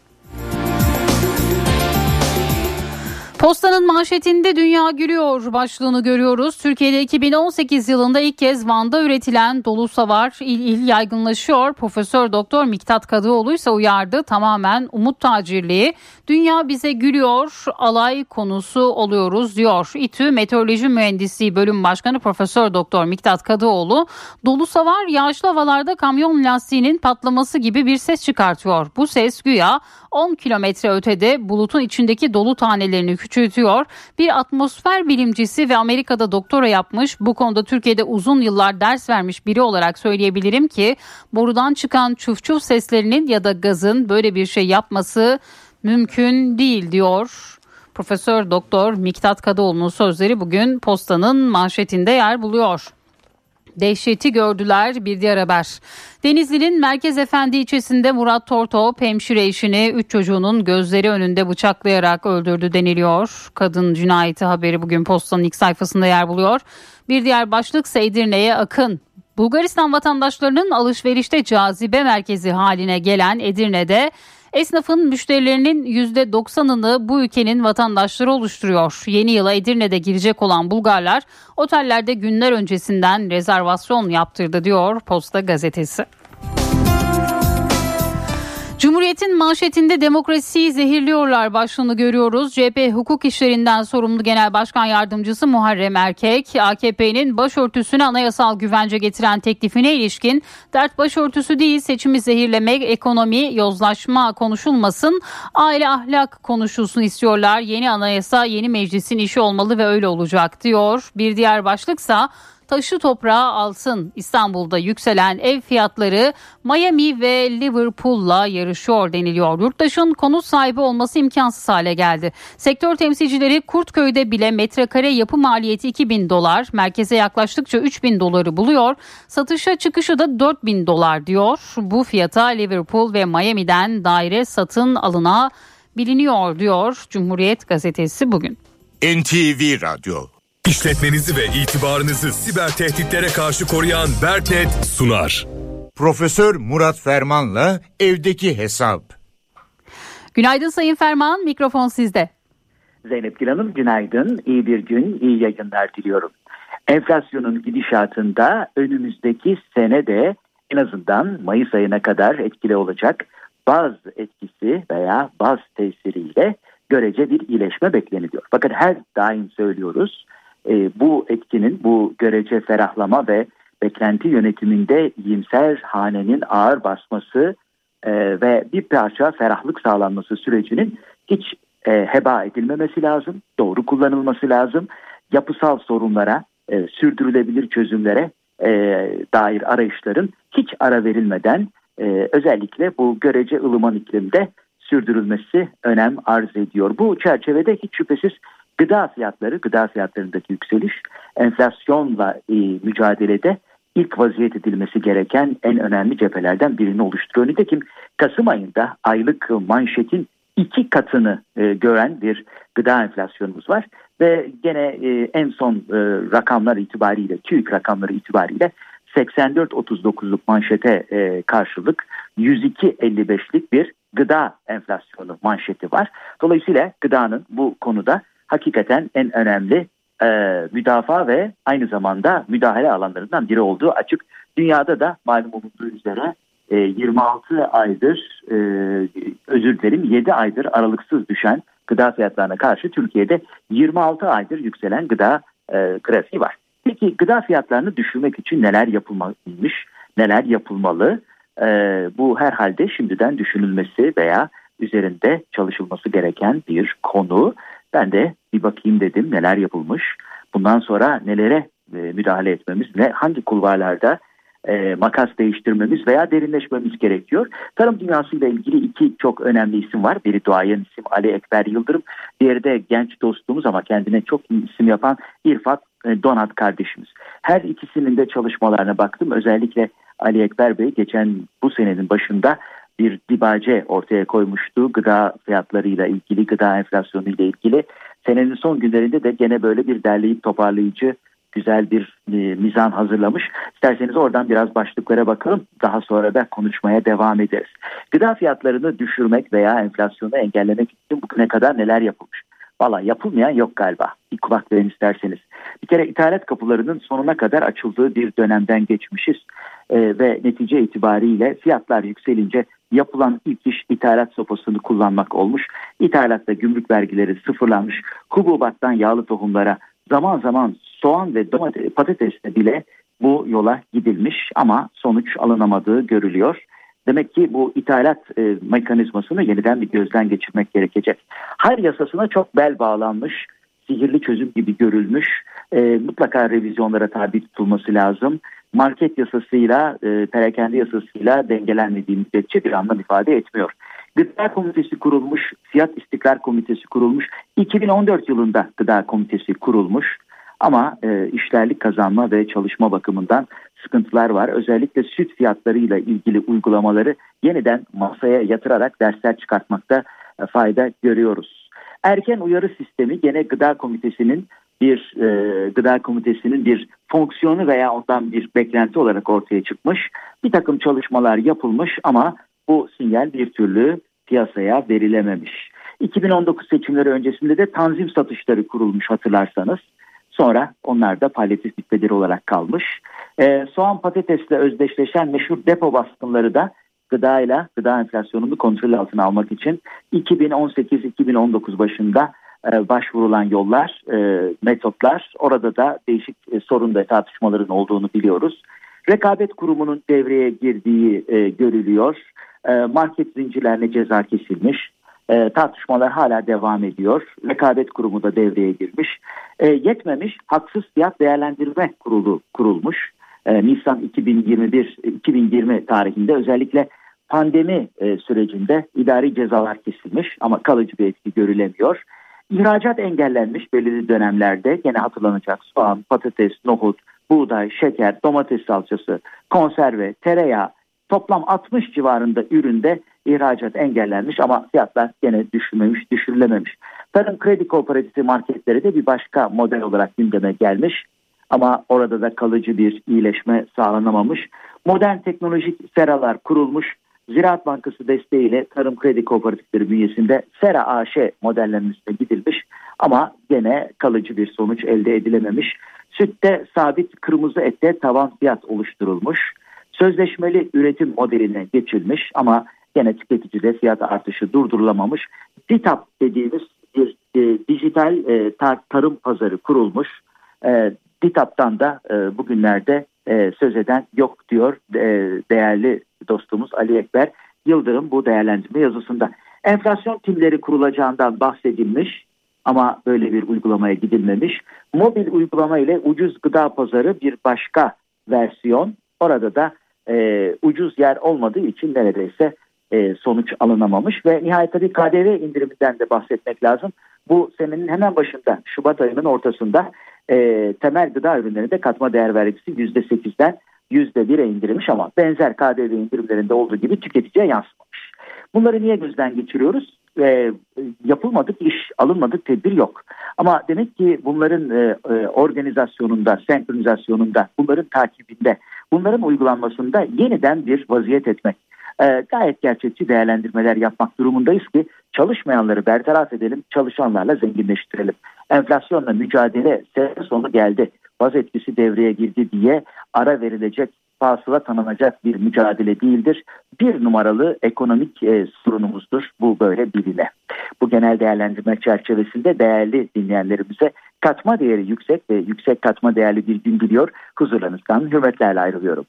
Postanın manşetinde dünya gülüyor başlığını görüyoruz. Türkiye'de 2018 yılında ilk kez Van'da üretilen dolu savar il il yaygınlaşıyor. Profesör Doktor Miktat Kadıoğlu ise uyardı tamamen umut tacirliği. Dünya bize gülüyor alay konusu oluyoruz diyor. İTÜ Meteoroloji Mühendisliği Bölüm Başkanı Profesör Doktor Miktat Kadıoğlu dolu savar yağışlı havalarda kamyon lastiğinin patlaması gibi bir ses çıkartıyor. Bu ses güya 10 kilometre ötede bulutun içindeki dolu tanelerini küçültüyor. Bir atmosfer bilimcisi ve Amerika'da doktora yapmış bu konuda Türkiye'de uzun yıllar ders vermiş biri olarak söyleyebilirim ki borudan çıkan çuf seslerinin ya da gazın böyle bir şey yapması mümkün değil diyor. Profesör Doktor Miktat Kadıoğlu'nun sözleri bugün postanın manşetinde yer buluyor. Dehşeti gördüler bir diğer haber. Denizli'nin Merkez Efendi ilçesinde Murat Tortop hemşire eşini 3 çocuğunun gözleri önünde bıçaklayarak öldürdü deniliyor. Kadın cinayeti haberi bugün postanın ilk sayfasında yer buluyor. Bir diğer başlık ise Edirne'ye akın. Bulgaristan vatandaşlarının alışverişte cazibe merkezi haline gelen Edirne'de Esnafın müşterilerinin %90'ını bu ülkenin vatandaşları oluşturuyor. Yeni yıla Edirne'de girecek olan Bulgarlar otellerde günler öncesinden rezervasyon yaptırdı diyor Posta gazetesi. Cumhuriyet'in manşetinde demokrasiyi zehirliyorlar başlığını görüyoruz. CHP hukuk işlerinden sorumlu Genel Başkan Yardımcısı Muharrem Erkek, AKP'nin başörtüsüne anayasal güvence getiren teklifine ilişkin dert başörtüsü değil seçimi zehirlemek, ekonomi, yozlaşma konuşulmasın, aile ahlak konuşulsun istiyorlar. Yeni anayasa yeni meclisin işi olmalı ve öyle olacak diyor. Bir diğer başlıksa taşı toprağı alsın. İstanbul'da yükselen ev fiyatları Miami ve Liverpool'la yarışıyor deniliyor. Yurttaşın konut sahibi olması imkansız hale geldi. Sektör temsilcileri Kurtköy'de bile metrekare yapı maliyeti 2000 dolar, merkeze yaklaştıkça 3000 doları buluyor. Satışa çıkışı da 4000 dolar diyor. Bu fiyata Liverpool ve Miami'den daire satın alına biliniyor diyor Cumhuriyet gazetesi bugün. NTV Radyo İşletmenizi ve itibarınızı siber tehditlere karşı koruyan Berknet sunar. Profesör Murat Ferman'la evdeki hesap. Günaydın Sayın Ferman, mikrofon sizde. Zeynep Gül Hanım günaydın, iyi bir gün, iyi yayınlar diliyorum. Enflasyonun gidişatında önümüzdeki sene de en azından Mayıs ayına kadar etkili olacak bazı etkisi veya baz tesiriyle görece bir iyileşme bekleniliyor. Fakat her daim söylüyoruz e, bu etkinin, bu görece ferahlama ve beklenti yönetiminde iyimser hanenin ağır basması e, ve bir parça ferahlık sağlanması sürecinin hiç e, heba edilmemesi lazım, doğru kullanılması lazım. Yapısal sorunlara, e, sürdürülebilir çözümlere e, dair arayışların hiç ara verilmeden e, özellikle bu görece ılıman iklimde sürdürülmesi önem arz ediyor. Bu çerçevede hiç şüphesiz gıda fiyatları, gıda fiyatlarındaki yükseliş enflasyonla e, mücadelede ilk vaziyet edilmesi gereken en önemli cephelerden birini oluşturuyor. Nitekim Kasım ayında aylık manşetin iki katını e, gören bir gıda enflasyonumuz var ve gene e, en son e, rakamlar itibariyle TÜİK rakamları itibariyle 84.39'luk manşete e, karşılık 102.55'lik bir gıda enflasyonu manşeti var. Dolayısıyla gıdanın bu konuda hakikaten en önemli e, müdafaa ve aynı zamanda müdahale alanlarından biri olduğu açık. Dünyada da malum olduğu üzere e, 26 aydır e, özür dilerim 7 aydır aralıksız düşen gıda fiyatlarına karşı Türkiye'de 26 aydır yükselen gıda e, grafiği var. Peki gıda fiyatlarını düşürmek için neler yapılmalıymış, neler yapılmalı? E, bu herhalde şimdiden düşünülmesi veya üzerinde çalışılması gereken bir konu. Ben de bir bakayım dedim neler yapılmış. Bundan sonra nelere e, müdahale etmemiz, ne hangi kulvarlarda e, makas değiştirmemiz veya derinleşmemiz gerekiyor. Tarım dünyasıyla ilgili iki çok önemli isim var. Biri duayen isim Ali Ekber Yıldırım. Diğeri de genç dostumuz ama kendine çok iyi isim yapan İrfat e, Donat kardeşimiz. Her ikisinin de çalışmalarına baktım. Özellikle Ali Ekber Bey geçen bu senenin başında bir dibace ortaya koymuştu. Gıda fiyatlarıyla ilgili, gıda enflasyonu ile ilgili. Senenin son günlerinde de gene böyle bir derleyip toparlayıcı güzel bir e, mizan hazırlamış. İsterseniz oradan biraz başlıklara bakalım. Daha sonra da konuşmaya devam ederiz. Gıda fiyatlarını düşürmek veya enflasyonu engellemek için bugüne kadar neler yapılmış? Valla yapılmayan yok galiba. Bir kulak verin isterseniz. Bir kere ithalat kapılarının sonuna kadar açıldığı bir dönemden geçmişiz. Ee, ve netice itibariyle fiyatlar yükselince yapılan ilk iş ithalat sopasını kullanmak olmuş. İthalatta gümrük vergileri sıfırlanmış. Hububattan yağlı tohumlara zaman zaman soğan ve domates, patatesle bile bu yola gidilmiş ama sonuç alınamadığı görülüyor. Demek ki bu ithalat e, mekanizmasını yeniden bir gözden geçirmek gerekecek. Her yasasına çok bel bağlanmış, sihirli çözüm gibi görülmüş. E, mutlaka revizyonlara tabi tutulması lazım. Market yasasıyla, e, perakende yasasıyla dengelenmediği müddetçe bir anlam ifade etmiyor. Gıda Komitesi kurulmuş, Fiyat İstikrar Komitesi kurulmuş. 2014 yılında Gıda Komitesi kurulmuş. Ama e, işlerlik kazanma ve çalışma bakımından sıkıntılar var. Özellikle süt fiyatlarıyla ilgili uygulamaları yeniden masaya yatırarak dersler çıkartmakta e, fayda görüyoruz. Erken uyarı sistemi gene gıda komitesinin bir e, gıda komitesinin bir fonksiyonu veya ondan bir beklenti olarak ortaya çıkmış. Bir takım çalışmalar yapılmış ama bu sinyal bir türlü piyasaya verilememiş. 2019 seçimleri öncesinde de tanzim satışları kurulmuş hatırlarsanız. Sonra onlar da palyatif bitmeleri olarak kalmış. E, soğan patatesle özdeşleşen meşhur depo baskınları da gıdayla gıda enflasyonunu kontrol altına almak için 2018-2019 başında e, başvurulan yollar, e, metotlar orada da değişik e, sorun ve tartışmaların olduğunu biliyoruz. Rekabet kurumunun devreye girdiği e, görülüyor. Market zincirlerine ceza kesilmiş. E, tartışmalar hala devam ediyor. Rekabet kurumu da devreye girmiş. E, yetmemiş haksız fiyat değerlendirme kurulu kurulmuş. E, Nisan 2021 2020 tarihinde özellikle pandemi e, sürecinde idari cezalar kesilmiş ama kalıcı bir etki görülemiyor. İhracat engellenmiş belirli dönemlerde gene hatırlanacak soğan, patates, nohut, buğday, şeker, domates salçası, konserve, tereyağı toplam 60 civarında üründe ihracat engellenmiş ama fiyatlar gene düşürmemiş, düşürülememiş. Tarım kredi kooperatifi marketleri de bir başka model olarak gündeme gelmiş ama orada da kalıcı bir iyileşme sağlanamamış. Modern teknolojik seralar kurulmuş. Ziraat Bankası desteğiyle Tarım Kredi Kooperatifleri bünyesinde Sera AŞ modellenmesine gidilmiş ama gene kalıcı bir sonuç elde edilememiş. Sütte sabit kırmızı ette tavan fiyat oluşturulmuş. Sözleşmeli üretim modeline geçilmiş ama gene tüketicide fiyat artışı durdurulamamış. DİTAP dediğimiz bir e, dijital e, tar tarım pazarı kurulmuş. E, DİTAP'tan da e, bugünlerde e, söz eden yok diyor e, değerli dostumuz Ali Ekber Yıldırım bu değerlendirme yazısında. Enflasyon timleri kurulacağından bahsedilmiş ama böyle bir uygulamaya gidilmemiş. Mobil uygulama ile ucuz gıda pazarı bir başka versiyon. Orada da e, ucuz yer olmadığı için neredeyse e, sonuç alınamamış ve nihayet tabii KDV indiriminden de bahsetmek lazım. Bu senenin hemen başında Şubat ayının ortasında e, temel gıda ürünlerinde katma değer vergisi %8'den %1'e indirilmiş ama benzer KDV indirimlerinde olduğu gibi tüketiciye yansımamış. Bunları niye gözden geçiriyoruz? E, yapılmadık iş, alınmadık tedbir yok. Ama demek ki bunların e, e, organizasyonunda, senkronizasyonunda, bunların takibinde, bunların uygulanmasında yeniden bir vaziyet etmek e, gayet gerçekçi değerlendirmeler yapmak durumundayız ki çalışmayanları bertaraf edelim, çalışanlarla zenginleştirelim. Enflasyonla mücadele sene sonu geldi, baz etkisi devreye girdi diye ara verilecek, fasıla tanınacak bir mücadele değildir. Bir numaralı ekonomik e, sorunumuzdur bu böyle biline. Bu genel değerlendirme çerçevesinde değerli dinleyenlerimize katma değeri yüksek ve yüksek katma değerli bir gün diliyor. Huzurlarınızdan hürmetlerle ayrılıyorum.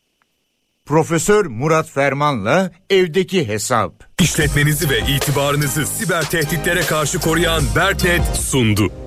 Profesör Murat Ferman'la evdeki hesap. İşletmenizi ve itibarınızı siber tehditlere karşı koruyan Berknet sundu.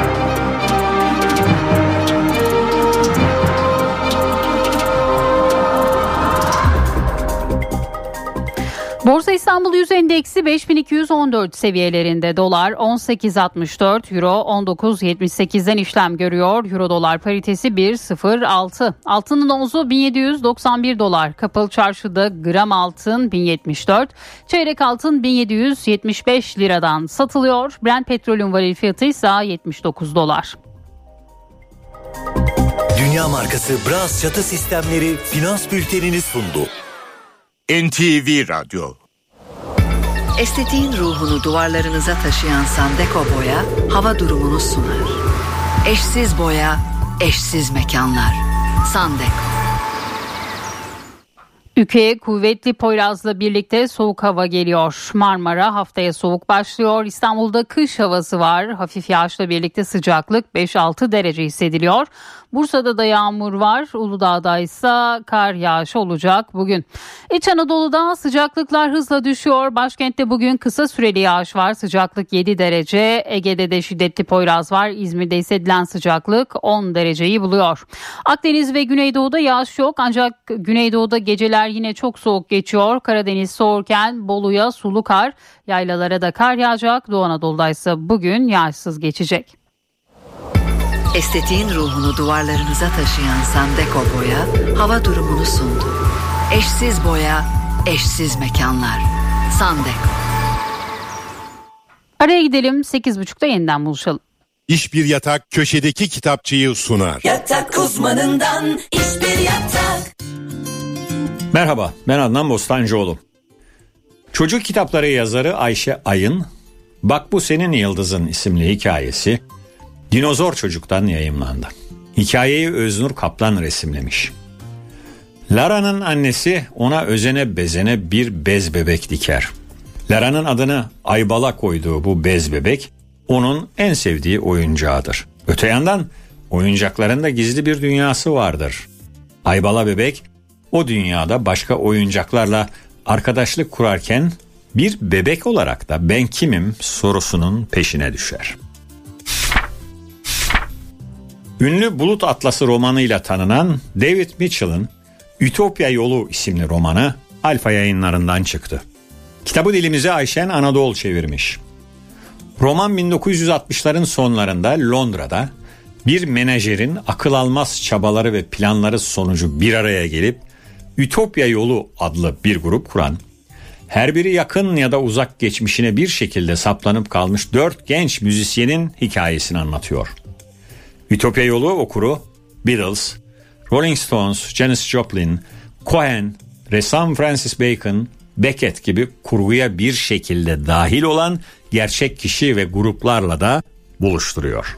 Borsa İstanbul Yüz Endeksi 5214 seviyelerinde dolar 18.64 euro 19.78'den işlem görüyor. Euro dolar paritesi 1.06 altının onzu 1791 dolar kapalı çarşıda gram altın 1074 çeyrek altın 1775 liradan satılıyor. Brent petrolün varil fiyatı ise 79 dolar. Dünya markası Bras çatı sistemleri finans bültenini sundu. NTV Radyo Estetiğin ruhunu duvarlarınıza taşıyan Sandeko Boya hava durumunu sunar. Eşsiz boya, eşsiz mekanlar. Sandeko. Ülkeye kuvvetli Poyraz'la birlikte soğuk hava geliyor. Marmara haftaya soğuk başlıyor. İstanbul'da kış havası var. Hafif yağışla birlikte sıcaklık 5-6 derece hissediliyor. Bursa'da da yağmur var. Uludağ'da ise kar yağışı olacak bugün. İç Anadolu'da sıcaklıklar hızla düşüyor. Başkentte bugün kısa süreli yağış var. Sıcaklık 7 derece. Ege'de de şiddetli Poyraz var. İzmir'de hissedilen sıcaklık 10 dereceyi buluyor. Akdeniz ve Güneydoğu'da yağış yok. Ancak Güneydoğu'da geceler yine çok soğuk geçiyor. Karadeniz soğurken Bolu'ya sulu kar, yaylalara da kar yağacak. Doğu Anadolu'da ise bugün yağışsız geçecek. Estetiğin ruhunu duvarlarınıza taşıyan Sandeko Boya hava durumunu sundu. Eşsiz boya, eşsiz mekanlar. Sandeko. Araya gidelim 8.30'da yeniden buluşalım. İş bir yatak köşedeki kitapçıyı sunar. Yatak uzmanından iş bir yatak. Merhaba ben Adnan Bostancıoğlu. Çocuk kitapları yazarı Ayşe Ayın, Bak Bu Senin Yıldızın isimli hikayesi Dinozor Çocuk'tan yayımlandı. Hikayeyi Öznur Kaplan resimlemiş. Lara'nın annesi ona özene bezene bir bez bebek diker. Lara'nın adını Aybala koyduğu bu bez bebek onun en sevdiği oyuncağıdır. Öte yandan oyuncaklarında gizli bir dünyası vardır. Aybala bebek o dünyada başka oyuncaklarla arkadaşlık kurarken bir bebek olarak da ben kimim sorusunun peşine düşer. Ünlü Bulut Atlası romanıyla tanınan David Mitchell'ın Ütopya Yolu isimli romanı Alfa yayınlarından çıktı. Kitabı dilimize Ayşen Anadolu çevirmiş. Roman 1960'ların sonlarında Londra'da bir menajerin akıl almaz çabaları ve planları sonucu bir araya gelip Ütopya Yolu adlı bir grup kuran, her biri yakın ya da uzak geçmişine bir şekilde saplanıp kalmış dört genç müzisyenin hikayesini anlatıyor. Ütopya Yolu okuru Beatles, Rolling Stones, Janis Joplin, Cohen, ressam Francis Bacon, Beckett gibi kurguya bir şekilde dahil olan gerçek kişi ve gruplarla da buluşturuyor.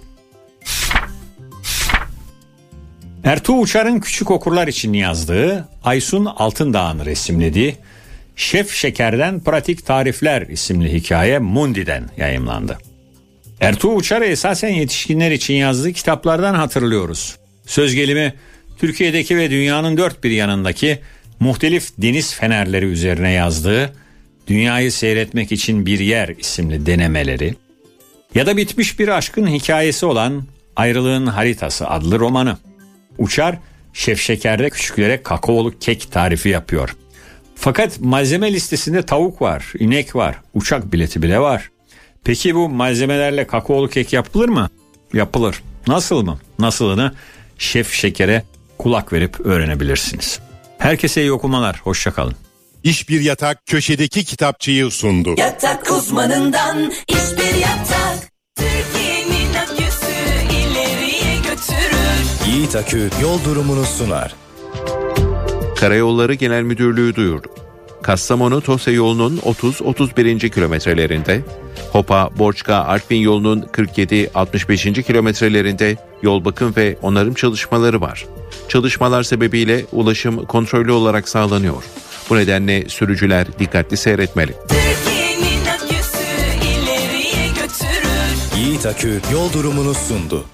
Ertuğ Uçar'ın küçük okurlar için yazdığı Aysun Altındağ'ın resimlediği Şef Şeker'den Pratik Tarifler isimli hikaye Mundi'den yayımlandı. Ertuğ Uçar'ı esasen yetişkinler için yazdığı kitaplardan hatırlıyoruz. Söz gelimi Türkiye'deki ve dünyanın dört bir yanındaki muhtelif deniz fenerleri üzerine yazdığı Dünyayı Seyretmek için Bir Yer isimli denemeleri, Ya da bitmiş bir aşkın hikayesi olan Ayrılığın Haritası adlı romanı. Uçar şef şekerde küçüklere kakaolu kek tarifi yapıyor. Fakat malzeme listesinde tavuk var, inek var, uçak bileti bile var. Peki bu malzemelerle kakaolu kek yapılır mı? Yapılır. Nasıl mı? Nasılını şef şekere kulak verip öğrenebilirsiniz. Herkese iyi okumalar. Hoşçakalın. İş bir yatak köşedeki kitapçıyı sundu. Yatak uzmanından iş bir yatak. Türkiye'nin aküsü ileriye götürür. Yiğit Akü yol durumunu sunar. Karayolları Genel Müdürlüğü duyurdu. Kastamonu Tosya yolunun 30-31. kilometrelerinde, Hopa Borçka Artvin yolunun 47-65. kilometrelerinde yol bakım ve onarım çalışmaları var. Çalışmalar sebebiyle ulaşım kontrollü olarak sağlanıyor. Bu nedenle sürücüler dikkatli seyretmeli. Yiğit Akü yol durumunu sundu.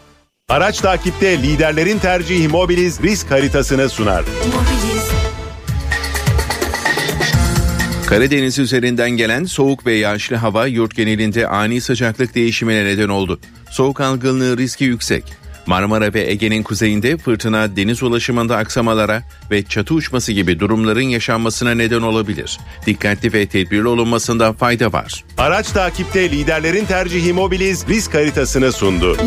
Araç takipte liderlerin tercihi Mobiliz risk haritasını sunar. Karadeniz üzerinden gelen soğuk ve yağışlı hava yurt genelinde ani sıcaklık değişimine neden oldu. Soğuk algınlığı riski yüksek. Marmara ve Ege'nin kuzeyinde fırtına deniz ulaşımında aksamalara ve çatı uçması gibi durumların yaşanmasına neden olabilir. Dikkatli ve tedbirli olunmasında fayda var. Araç takipte liderlerin tercihi Mobiliz risk haritasını sundu.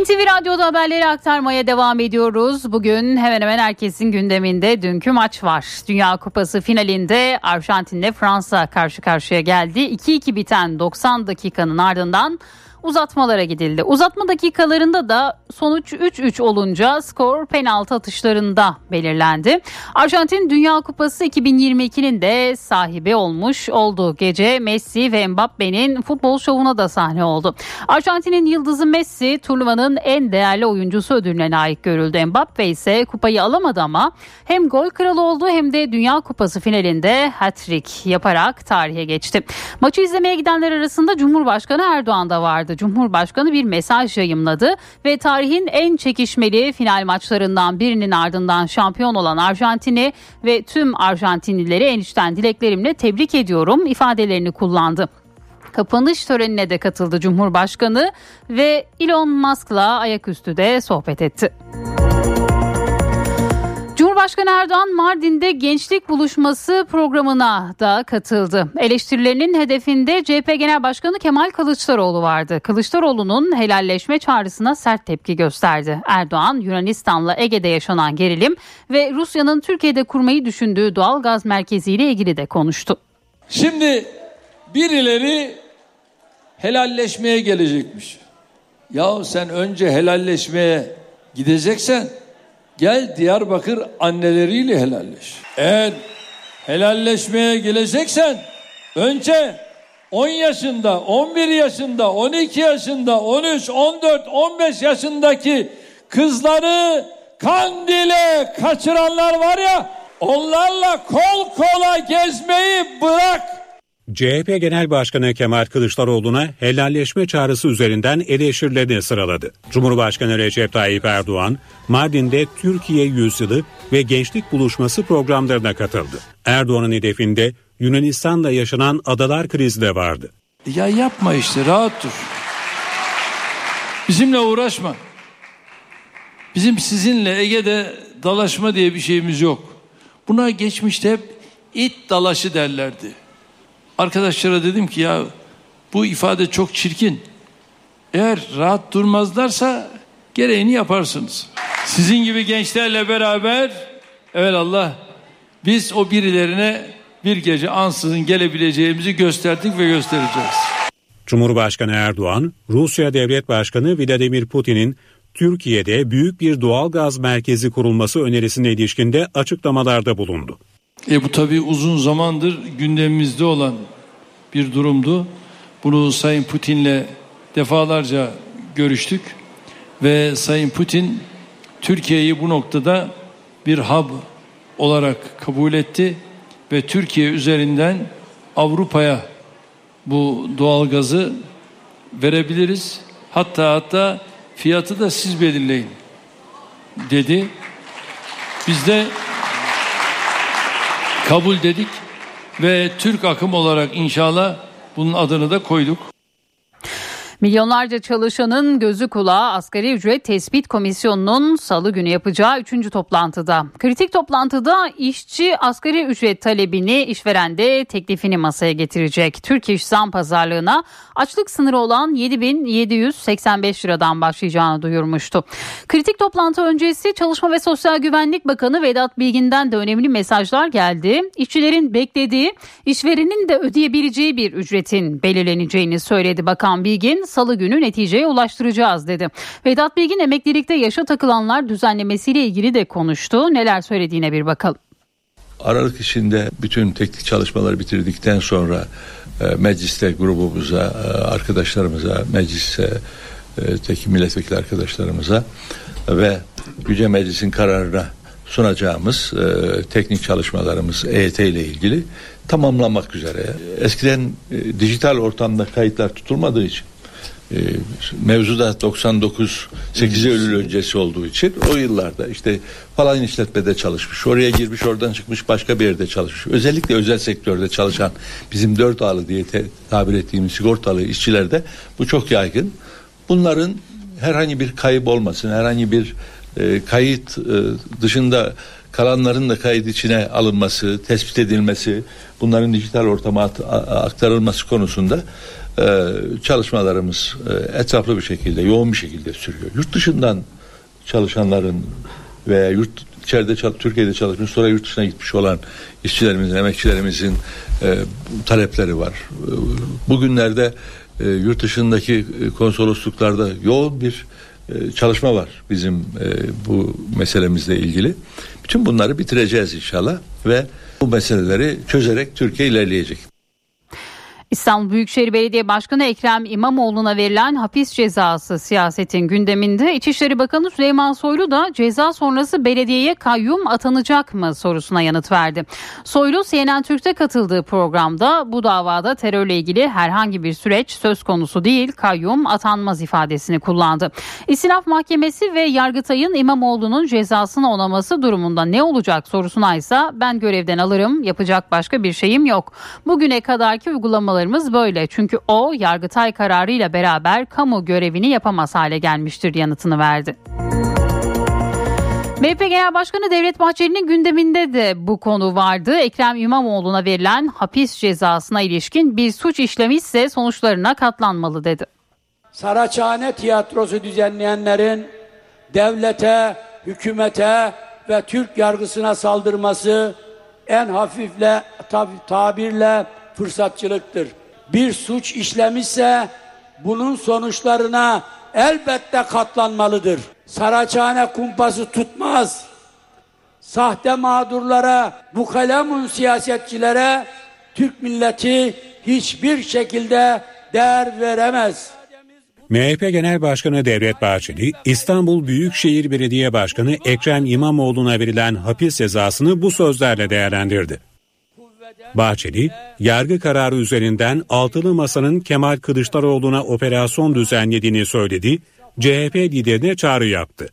NTV Radyo'da haberleri aktarmaya devam ediyoruz. Bugün hemen hemen herkesin gündeminde dünkü maç var. Dünya Kupası finalinde Arjantin'le Fransa karşı karşıya geldi. 2-2 biten 90 dakikanın ardından uzatmalara gidildi. Uzatma dakikalarında da sonuç 3-3 olunca skor penaltı atışlarında belirlendi. Arjantin Dünya Kupası 2022'nin de sahibi olmuş oldu. Gece Messi ve Mbappe'nin futbol şovuna da sahne oldu. Arjantin'in yıldızı Messi turnuvanın en değerli oyuncusu ödülüne layık görüldü. Mbappe ise kupayı alamadı ama hem gol kralı oldu hem de Dünya Kupası finalinde hat-trick yaparak tarihe geçti. Maçı izlemeye gidenler arasında Cumhurbaşkanı Erdoğan da vardı. Cumhurbaşkanı bir mesaj yayımladı ve tarihin en çekişmeli final maçlarından birinin ardından şampiyon olan Arjantin'i ve tüm Arjantinlileri en içten dileklerimle tebrik ediyorum ifadelerini kullandı. Kapanış törenine de katıldı Cumhurbaşkanı ve Elon Musk'la ayaküstü de sohbet etti. Cumhurbaşkanı Erdoğan Mardin'de gençlik buluşması programına da katıldı. Eleştirilerinin hedefinde CHP Genel Başkanı Kemal Kılıçdaroğlu vardı. Kılıçdaroğlu'nun helalleşme çağrısına sert tepki gösterdi. Erdoğan Yunanistan'la Ege'de yaşanan gerilim ve Rusya'nın Türkiye'de kurmayı düşündüğü doğal gaz merkeziyle ilgili de konuştu. Şimdi birileri helalleşmeye gelecekmiş. Ya sen önce helalleşmeye gideceksen Gel Diyarbakır anneleriyle helalleş. Eğer helalleşmeye geleceksen önce 10 yaşında, 11 yaşında, 12 yaşında, 13, 14, 15 yaşındaki kızları Kandil'e kaçıranlar var ya onlarla kol kola gezmeyi bırak. CHP Genel Başkanı Kemal Kılıçdaroğlu'na helalleşme çağrısı üzerinden eleştirilerini sıraladı. Cumhurbaşkanı Recep Tayyip Erdoğan, Mardin'de Türkiye Yüzyılı ve Gençlik Buluşması programlarına katıldı. Erdoğan'ın hedefinde Yunanistan'da yaşanan adalar krizi de vardı. Ya yapma işte rahat dur. Bizimle uğraşma. Bizim sizinle Ege'de dalaşma diye bir şeyimiz yok. Buna geçmişte hep it dalaşı derlerdi. Arkadaşlara dedim ki ya bu ifade çok çirkin. Eğer rahat durmazlarsa gereğini yaparsınız. Sizin gibi gençlerle beraber evet Allah biz o birilerine bir gece ansızın gelebileceğimizi gösterdik ve göstereceğiz. Cumhurbaşkanı Erdoğan, Rusya Devlet Başkanı Vladimir Putin'in Türkiye'de büyük bir doğal gaz merkezi kurulması önerisine ilişkinde açıklamalarda bulundu. E bu tabii uzun zamandır gündemimizde olan bir durumdu. Bunu Sayın Putin'le defalarca görüştük ve Sayın Putin Türkiye'yi bu noktada bir hub olarak kabul etti ve Türkiye üzerinden Avrupa'ya bu doğalgazı verebiliriz. Hatta hatta fiyatı da siz belirleyin dedi. Biz de kabul dedik ve Türk akım olarak inşallah bunun adını da koyduk. Milyonlarca çalışanın gözü kulağı asgari ücret tespit komisyonunun salı günü yapacağı 3. toplantıda. Kritik toplantıda işçi asgari ücret talebini işveren de teklifini masaya getirecek. Türk İş zam pazarlığına açlık sınırı olan 7785 liradan başlayacağını duyurmuştu. Kritik toplantı öncesi Çalışma ve Sosyal Güvenlik Bakanı Vedat Bilgin'den de önemli mesajlar geldi. İşçilerin beklediği, işverenin de ödeyebileceği bir ücretin belirleneceğini söyledi Bakan Bilgin. Salı günü neticeye ulaştıracağız dedi. Vedat Bilgin emeklilikte yaşa takılanlar düzenlemesiyle ilgili de konuştu. Neler söylediğine bir bakalım. Aralık içinde bütün teknik çalışmaları bitirdikten sonra e, mecliste grubumuza, e, arkadaşlarımıza, meclise, e, teki milletvekili arkadaşlarımıza ve Yüce Meclis'in kararına sunacağımız e, teknik çalışmalarımız EYT ile ilgili tamamlanmak üzere. Eskiden e, dijital ortamda kayıtlar tutulmadığı için e, mevzu da 99 8 Eylül öncesi olduğu için o yıllarda işte falan işletmede çalışmış oraya girmiş oradan çıkmış başka bir yerde çalışmış. Özellikle özel sektörde çalışan bizim dört ağlı diye te- tabir ettiğimiz sigortalı işçilerde bu çok yaygın. Bunların herhangi bir kayıp olmasın herhangi bir e, kayıt e, dışında kalanların da kayıt içine alınması, tespit edilmesi, bunların dijital ortama at- aktarılması konusunda e, çalışmalarımız e, etraflı bir şekilde, yoğun bir şekilde sürüyor. Yurt dışından çalışanların veya yurt içeride Türkiye'de çalışmış sonra yurt dışına gitmiş olan işçilerimizin, emekçilerimizin e, talepleri var. E, bugünlerde e, yurt dışındaki e, konsolosluklarda yoğun bir e, çalışma var bizim e, bu meselemizle ilgili. Bütün bunları bitireceğiz inşallah ve bu meseleleri çözerek Türkiye ilerleyecek. İstanbul Büyükşehir Belediye Başkanı Ekrem İmamoğlu'na verilen hapis cezası siyasetin gündeminde. İçişleri Bakanı Süleyman Soylu da ceza sonrası belediyeye kayyum atanacak mı sorusuna yanıt verdi. Soylu CNN Türk'te katıldığı programda bu davada terörle ilgili herhangi bir süreç söz konusu değil kayyum atanmaz ifadesini kullandı. İstinaf Mahkemesi ve Yargıtay'ın İmamoğlu'nun cezasını onaması durumunda ne olacak sorusuna ise ben görevden alırım yapacak başka bir şeyim yok. Bugüne kadarki uygulamalarımız böyle çünkü o Yargıtay kararıyla beraber kamu görevini yapamaz hale gelmiştir yanıtını verdi. MHP Genel Başkanı Devlet Bahçeli'nin gündeminde de bu konu vardı. Ekrem İmamoğlu'na verilen hapis cezasına ilişkin bir suç işlemişse sonuçlarına katlanmalı dedi. Saraçhane tiyatrosu düzenleyenlerin devlete, hükümete ve Türk yargısına saldırması en hafifle tab- tabirle fırsatçılıktır. Bir suç işlemişse bunun sonuçlarına elbette katlanmalıdır. Saraçhane kumpası tutmaz. Sahte mağdurlara, bu kalemun siyasetçilere Türk milleti hiçbir şekilde değer veremez. MHP Genel Başkanı Devlet Bahçeli, İstanbul Büyükşehir Belediye Başkanı Ekrem İmamoğlu'na verilen hapis cezasını bu sözlerle değerlendirdi. Bahçeli, yargı kararı üzerinden altılı masanın Kemal Kılıçdaroğlu'na operasyon düzenlediğini söyledi, CHP liderine çağrı yaptı.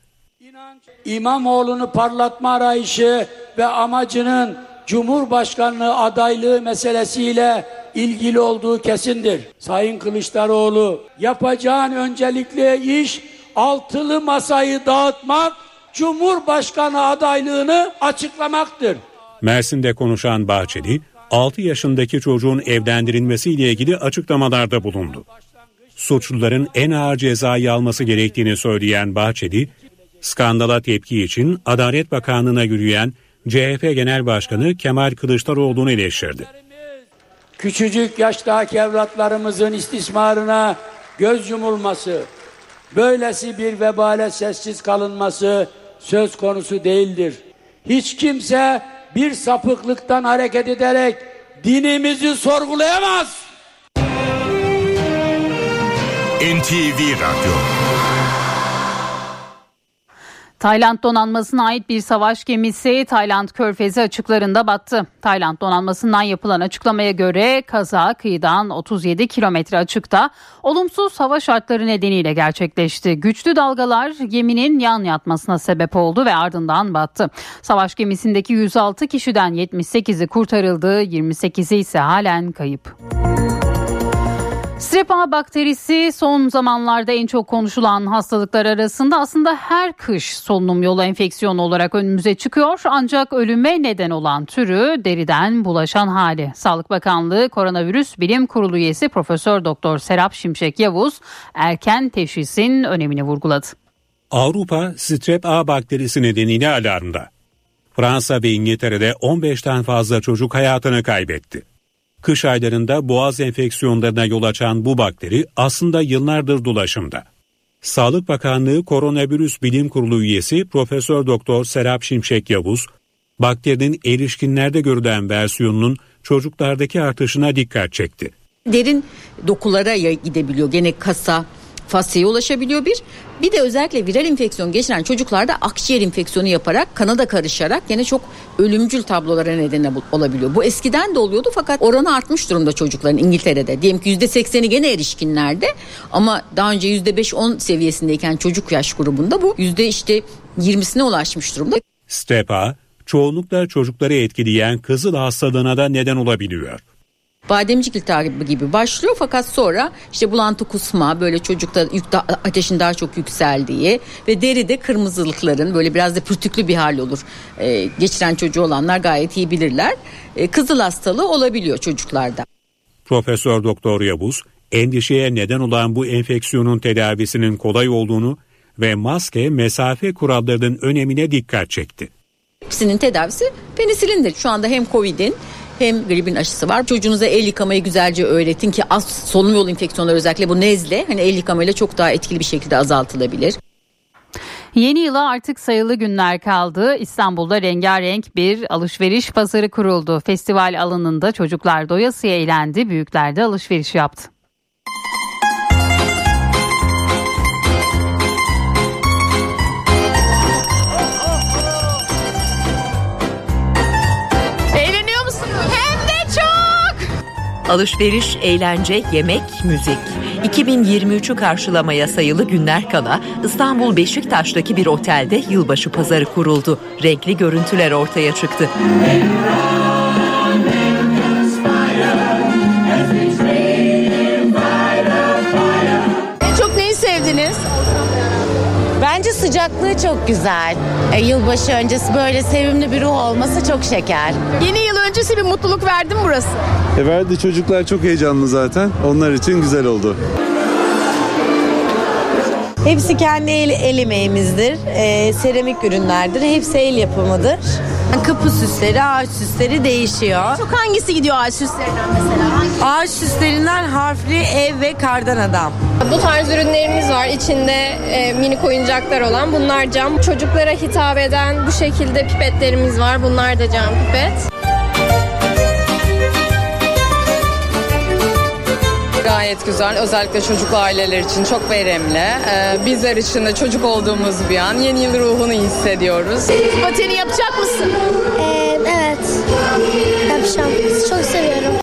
İmamoğlu'nu parlatma arayışı ve amacının Cumhurbaşkanlığı adaylığı meselesiyle ilgili olduğu kesindir. Sayın Kılıçdaroğlu yapacağın öncelikli iş altılı masayı dağıtmak, Cumhurbaşkanı adaylığını açıklamaktır. Mersin'de konuşan Bahçeli, 6 yaşındaki çocuğun evlendirilmesiyle ilgili açıklamalarda bulundu. Suçluların en ağır cezayı alması gerektiğini söyleyen Bahçeli, skandala tepki için Adalet Bakanlığı'na yürüyen CHP Genel Başkanı Kemal Kılıçdaroğlu'nu eleştirdi. Küçücük yaştaki evlatlarımızın istismarına göz yumulması, böylesi bir vebale sessiz kalınması söz konusu değildir. Hiç kimse bir sapıklıktan hareket ederek dinimizi sorgulayamaz. NTV Radyo Tayland donanmasına ait bir savaş gemisi Tayland körfezi açıklarında battı. Tayland donanmasından yapılan açıklamaya göre kaza kıyıdan 37 kilometre açıkta olumsuz hava şartları nedeniyle gerçekleşti. Güçlü dalgalar geminin yan yatmasına sebep oldu ve ardından battı. Savaş gemisindeki 106 kişiden 78'i kurtarıldı, 28'i ise halen kayıp. Strep A bakterisi son zamanlarda en çok konuşulan hastalıklar arasında aslında her kış solunum yolu enfeksiyonu olarak önümüze çıkıyor. Ancak ölüme neden olan türü deriden bulaşan hali. Sağlık Bakanlığı Koronavirüs Bilim Kurulu üyesi Profesör Doktor Serap Şimşek Yavuz erken teşhisin önemini vurguladı. Avrupa strep A bakterisi nedeniyle alarmda. Fransa ve İngiltere'de 15'ten fazla çocuk hayatını kaybetti. Kış aylarında boğaz enfeksiyonlarına yol açan bu bakteri aslında yıllardır dolaşımda. Sağlık Bakanlığı Koronavirüs Bilim Kurulu üyesi Profesör Doktor Serap Şimşek Yavuz, bakterinin erişkinlerde görülen versiyonunun çocuklardaki artışına dikkat çekti. Derin dokulara gidebiliyor. Gene kasa, fasyaya ulaşabiliyor bir. Bir de özellikle viral enfeksiyon geçiren çocuklarda akciğer enfeksiyonu yaparak kana da karışarak gene çok ölümcül tablolara neden ol- olabiliyor. Bu eskiden de oluyordu fakat oranı artmış durumda çocukların İngiltere'de. Diyelim ki %80'i gene erişkinlerde ama daha önce %5-10 seviyesindeyken çocuk yaş grubunda bu yüzde işte 20'sine ulaşmış durumda. Strep A, çoğunlukla çocukları etkileyen kızıl hastalığına da neden olabiliyor. Bademcik iltihabı gibi başlıyor fakat sonra işte bulantı kusma böyle çocukta yük, da- ateşin daha çok yükseldiği ve deride kırmızılıkların böyle biraz da pürtüklü bir hal olur. Ee, geçiren çocuğu olanlar gayet iyi bilirler. Ee, kızıl hastalığı olabiliyor çocuklarda. Profesör Doktor Yavuz, endişeye neden olan bu enfeksiyonun tedavisinin kolay olduğunu ve maske, mesafe kurallarının önemine dikkat çekti. Hepsinin tedavisi penisilindir. Şu anda hem Covid'in hem gripin aşısı var. Çocuğunuza el yıkamayı güzelce öğretin ki az solunum yolu enfeksiyonları özellikle bu nezle hani el yıkamayla çok daha etkili bir şekilde azaltılabilir. Yeni yıla artık sayılı günler kaldı. İstanbul'da rengarenk bir alışveriş pazarı kuruldu. Festival alanında çocuklar doyasıya eğlendi, büyükler de alışveriş yaptı. Alışveriş, eğlence, yemek, müzik. 2023'ü karşılamaya sayılı günler kala İstanbul Beşiktaş'taki bir otelde yılbaşı pazarı kuruldu. Renkli görüntüler ortaya çıktı. En sıcaklığı çok güzel. E, yılbaşı öncesi böyle sevimli bir ruh olması çok şeker. Yeni yıl öncesi bir mutluluk verdi mi burası? E verdi çocuklar çok heyecanlı zaten. Onlar için güzel oldu. Hepsi kendi el, el emeğimizdir. E, seramik ürünlerdir. Hepsi el yapımıdır. Kapı süsleri, ağaç süsleri değişiyor. Çok hangisi gidiyor ağaç süslerinden mesela? Hangi? Ağaç süslerinden harfli ev ve kardan adam. Bu tarz ürünlerimiz var. İçinde e, minik oyuncaklar olan. Bunlar cam. Çocuklara hitap eden bu şekilde pipetlerimiz var. Bunlar da cam pipet. Gayet güzel. Özellikle çocuklu aileler için çok verimli. Ee, bizler için de çocuk olduğumuz bir an yeni yıl ruhunu hissediyoruz. Pateni yapacak mısın? evet. Yapacağım. Çok seviyorum.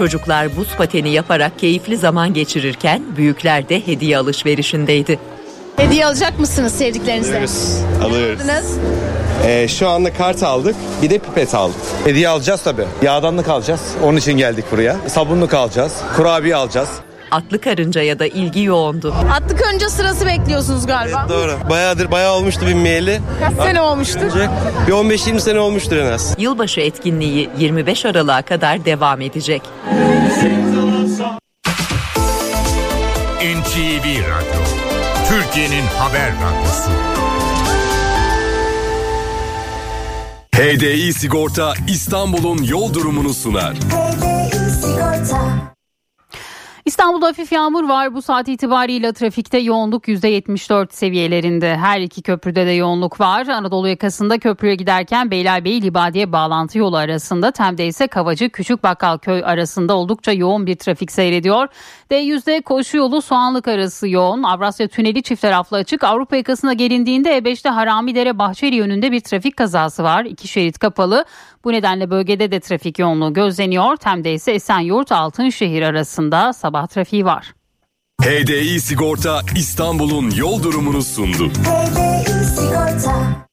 Çocuklar buz pateni yaparak keyifli zaman geçirirken büyükler de hediye alışverişindeydi. Hediye alacak mısınız sevdiklerinizden? Alırız. Aldınız. Ee, şu anda kart aldık. Bir de pipet aldık. Hediye alacağız tabii. Yağdanlık alacağız. Onun için geldik buraya. Sabunluk alacağız. Kurabiye alacağız. Atlı karıncaya da ilgi yoğundu. Atlık önce sırası bekliyorsunuz galiba. Doğru. Bayağıdır bayağı olmuştu binmeyeli. Kaç sene olmuştur? Bir 15-20 sene olmuştur en az. Yılbaşı etkinliği 25 Aralık'a kadar devam edecek. NTV Radyo, Türkiye'nin haber radyosu. HDI Sigorta İstanbul'un yol durumunu sunar. İstanbul'da hafif yağmur var. Bu saat itibariyle trafikte yoğunluk %74 seviyelerinde. Her iki köprüde de yoğunluk var. Anadolu yakasında köprüye giderken Beylerbeyi Libadiye bağlantı yolu arasında Tem'de ise Kavacı Küçük Bakkal Köy arasında oldukça yoğun bir trafik seyrediyor. D100'de koşu yolu Soğanlık arası yoğun. Avrasya Tüneli çift taraflı açık. Avrupa yakasına gelindiğinde E5'te Haramidere Bahçeli yönünde bir trafik kazası var. İki şerit kapalı. Bu nedenle bölgede de trafik yoğunluğu gözleniyor. Tem'de ise Esenyurt Altınşehir arasında sabah trafiği var. HDI Sigorta İstanbul'un yol durumunu sundu. HDI Sigorta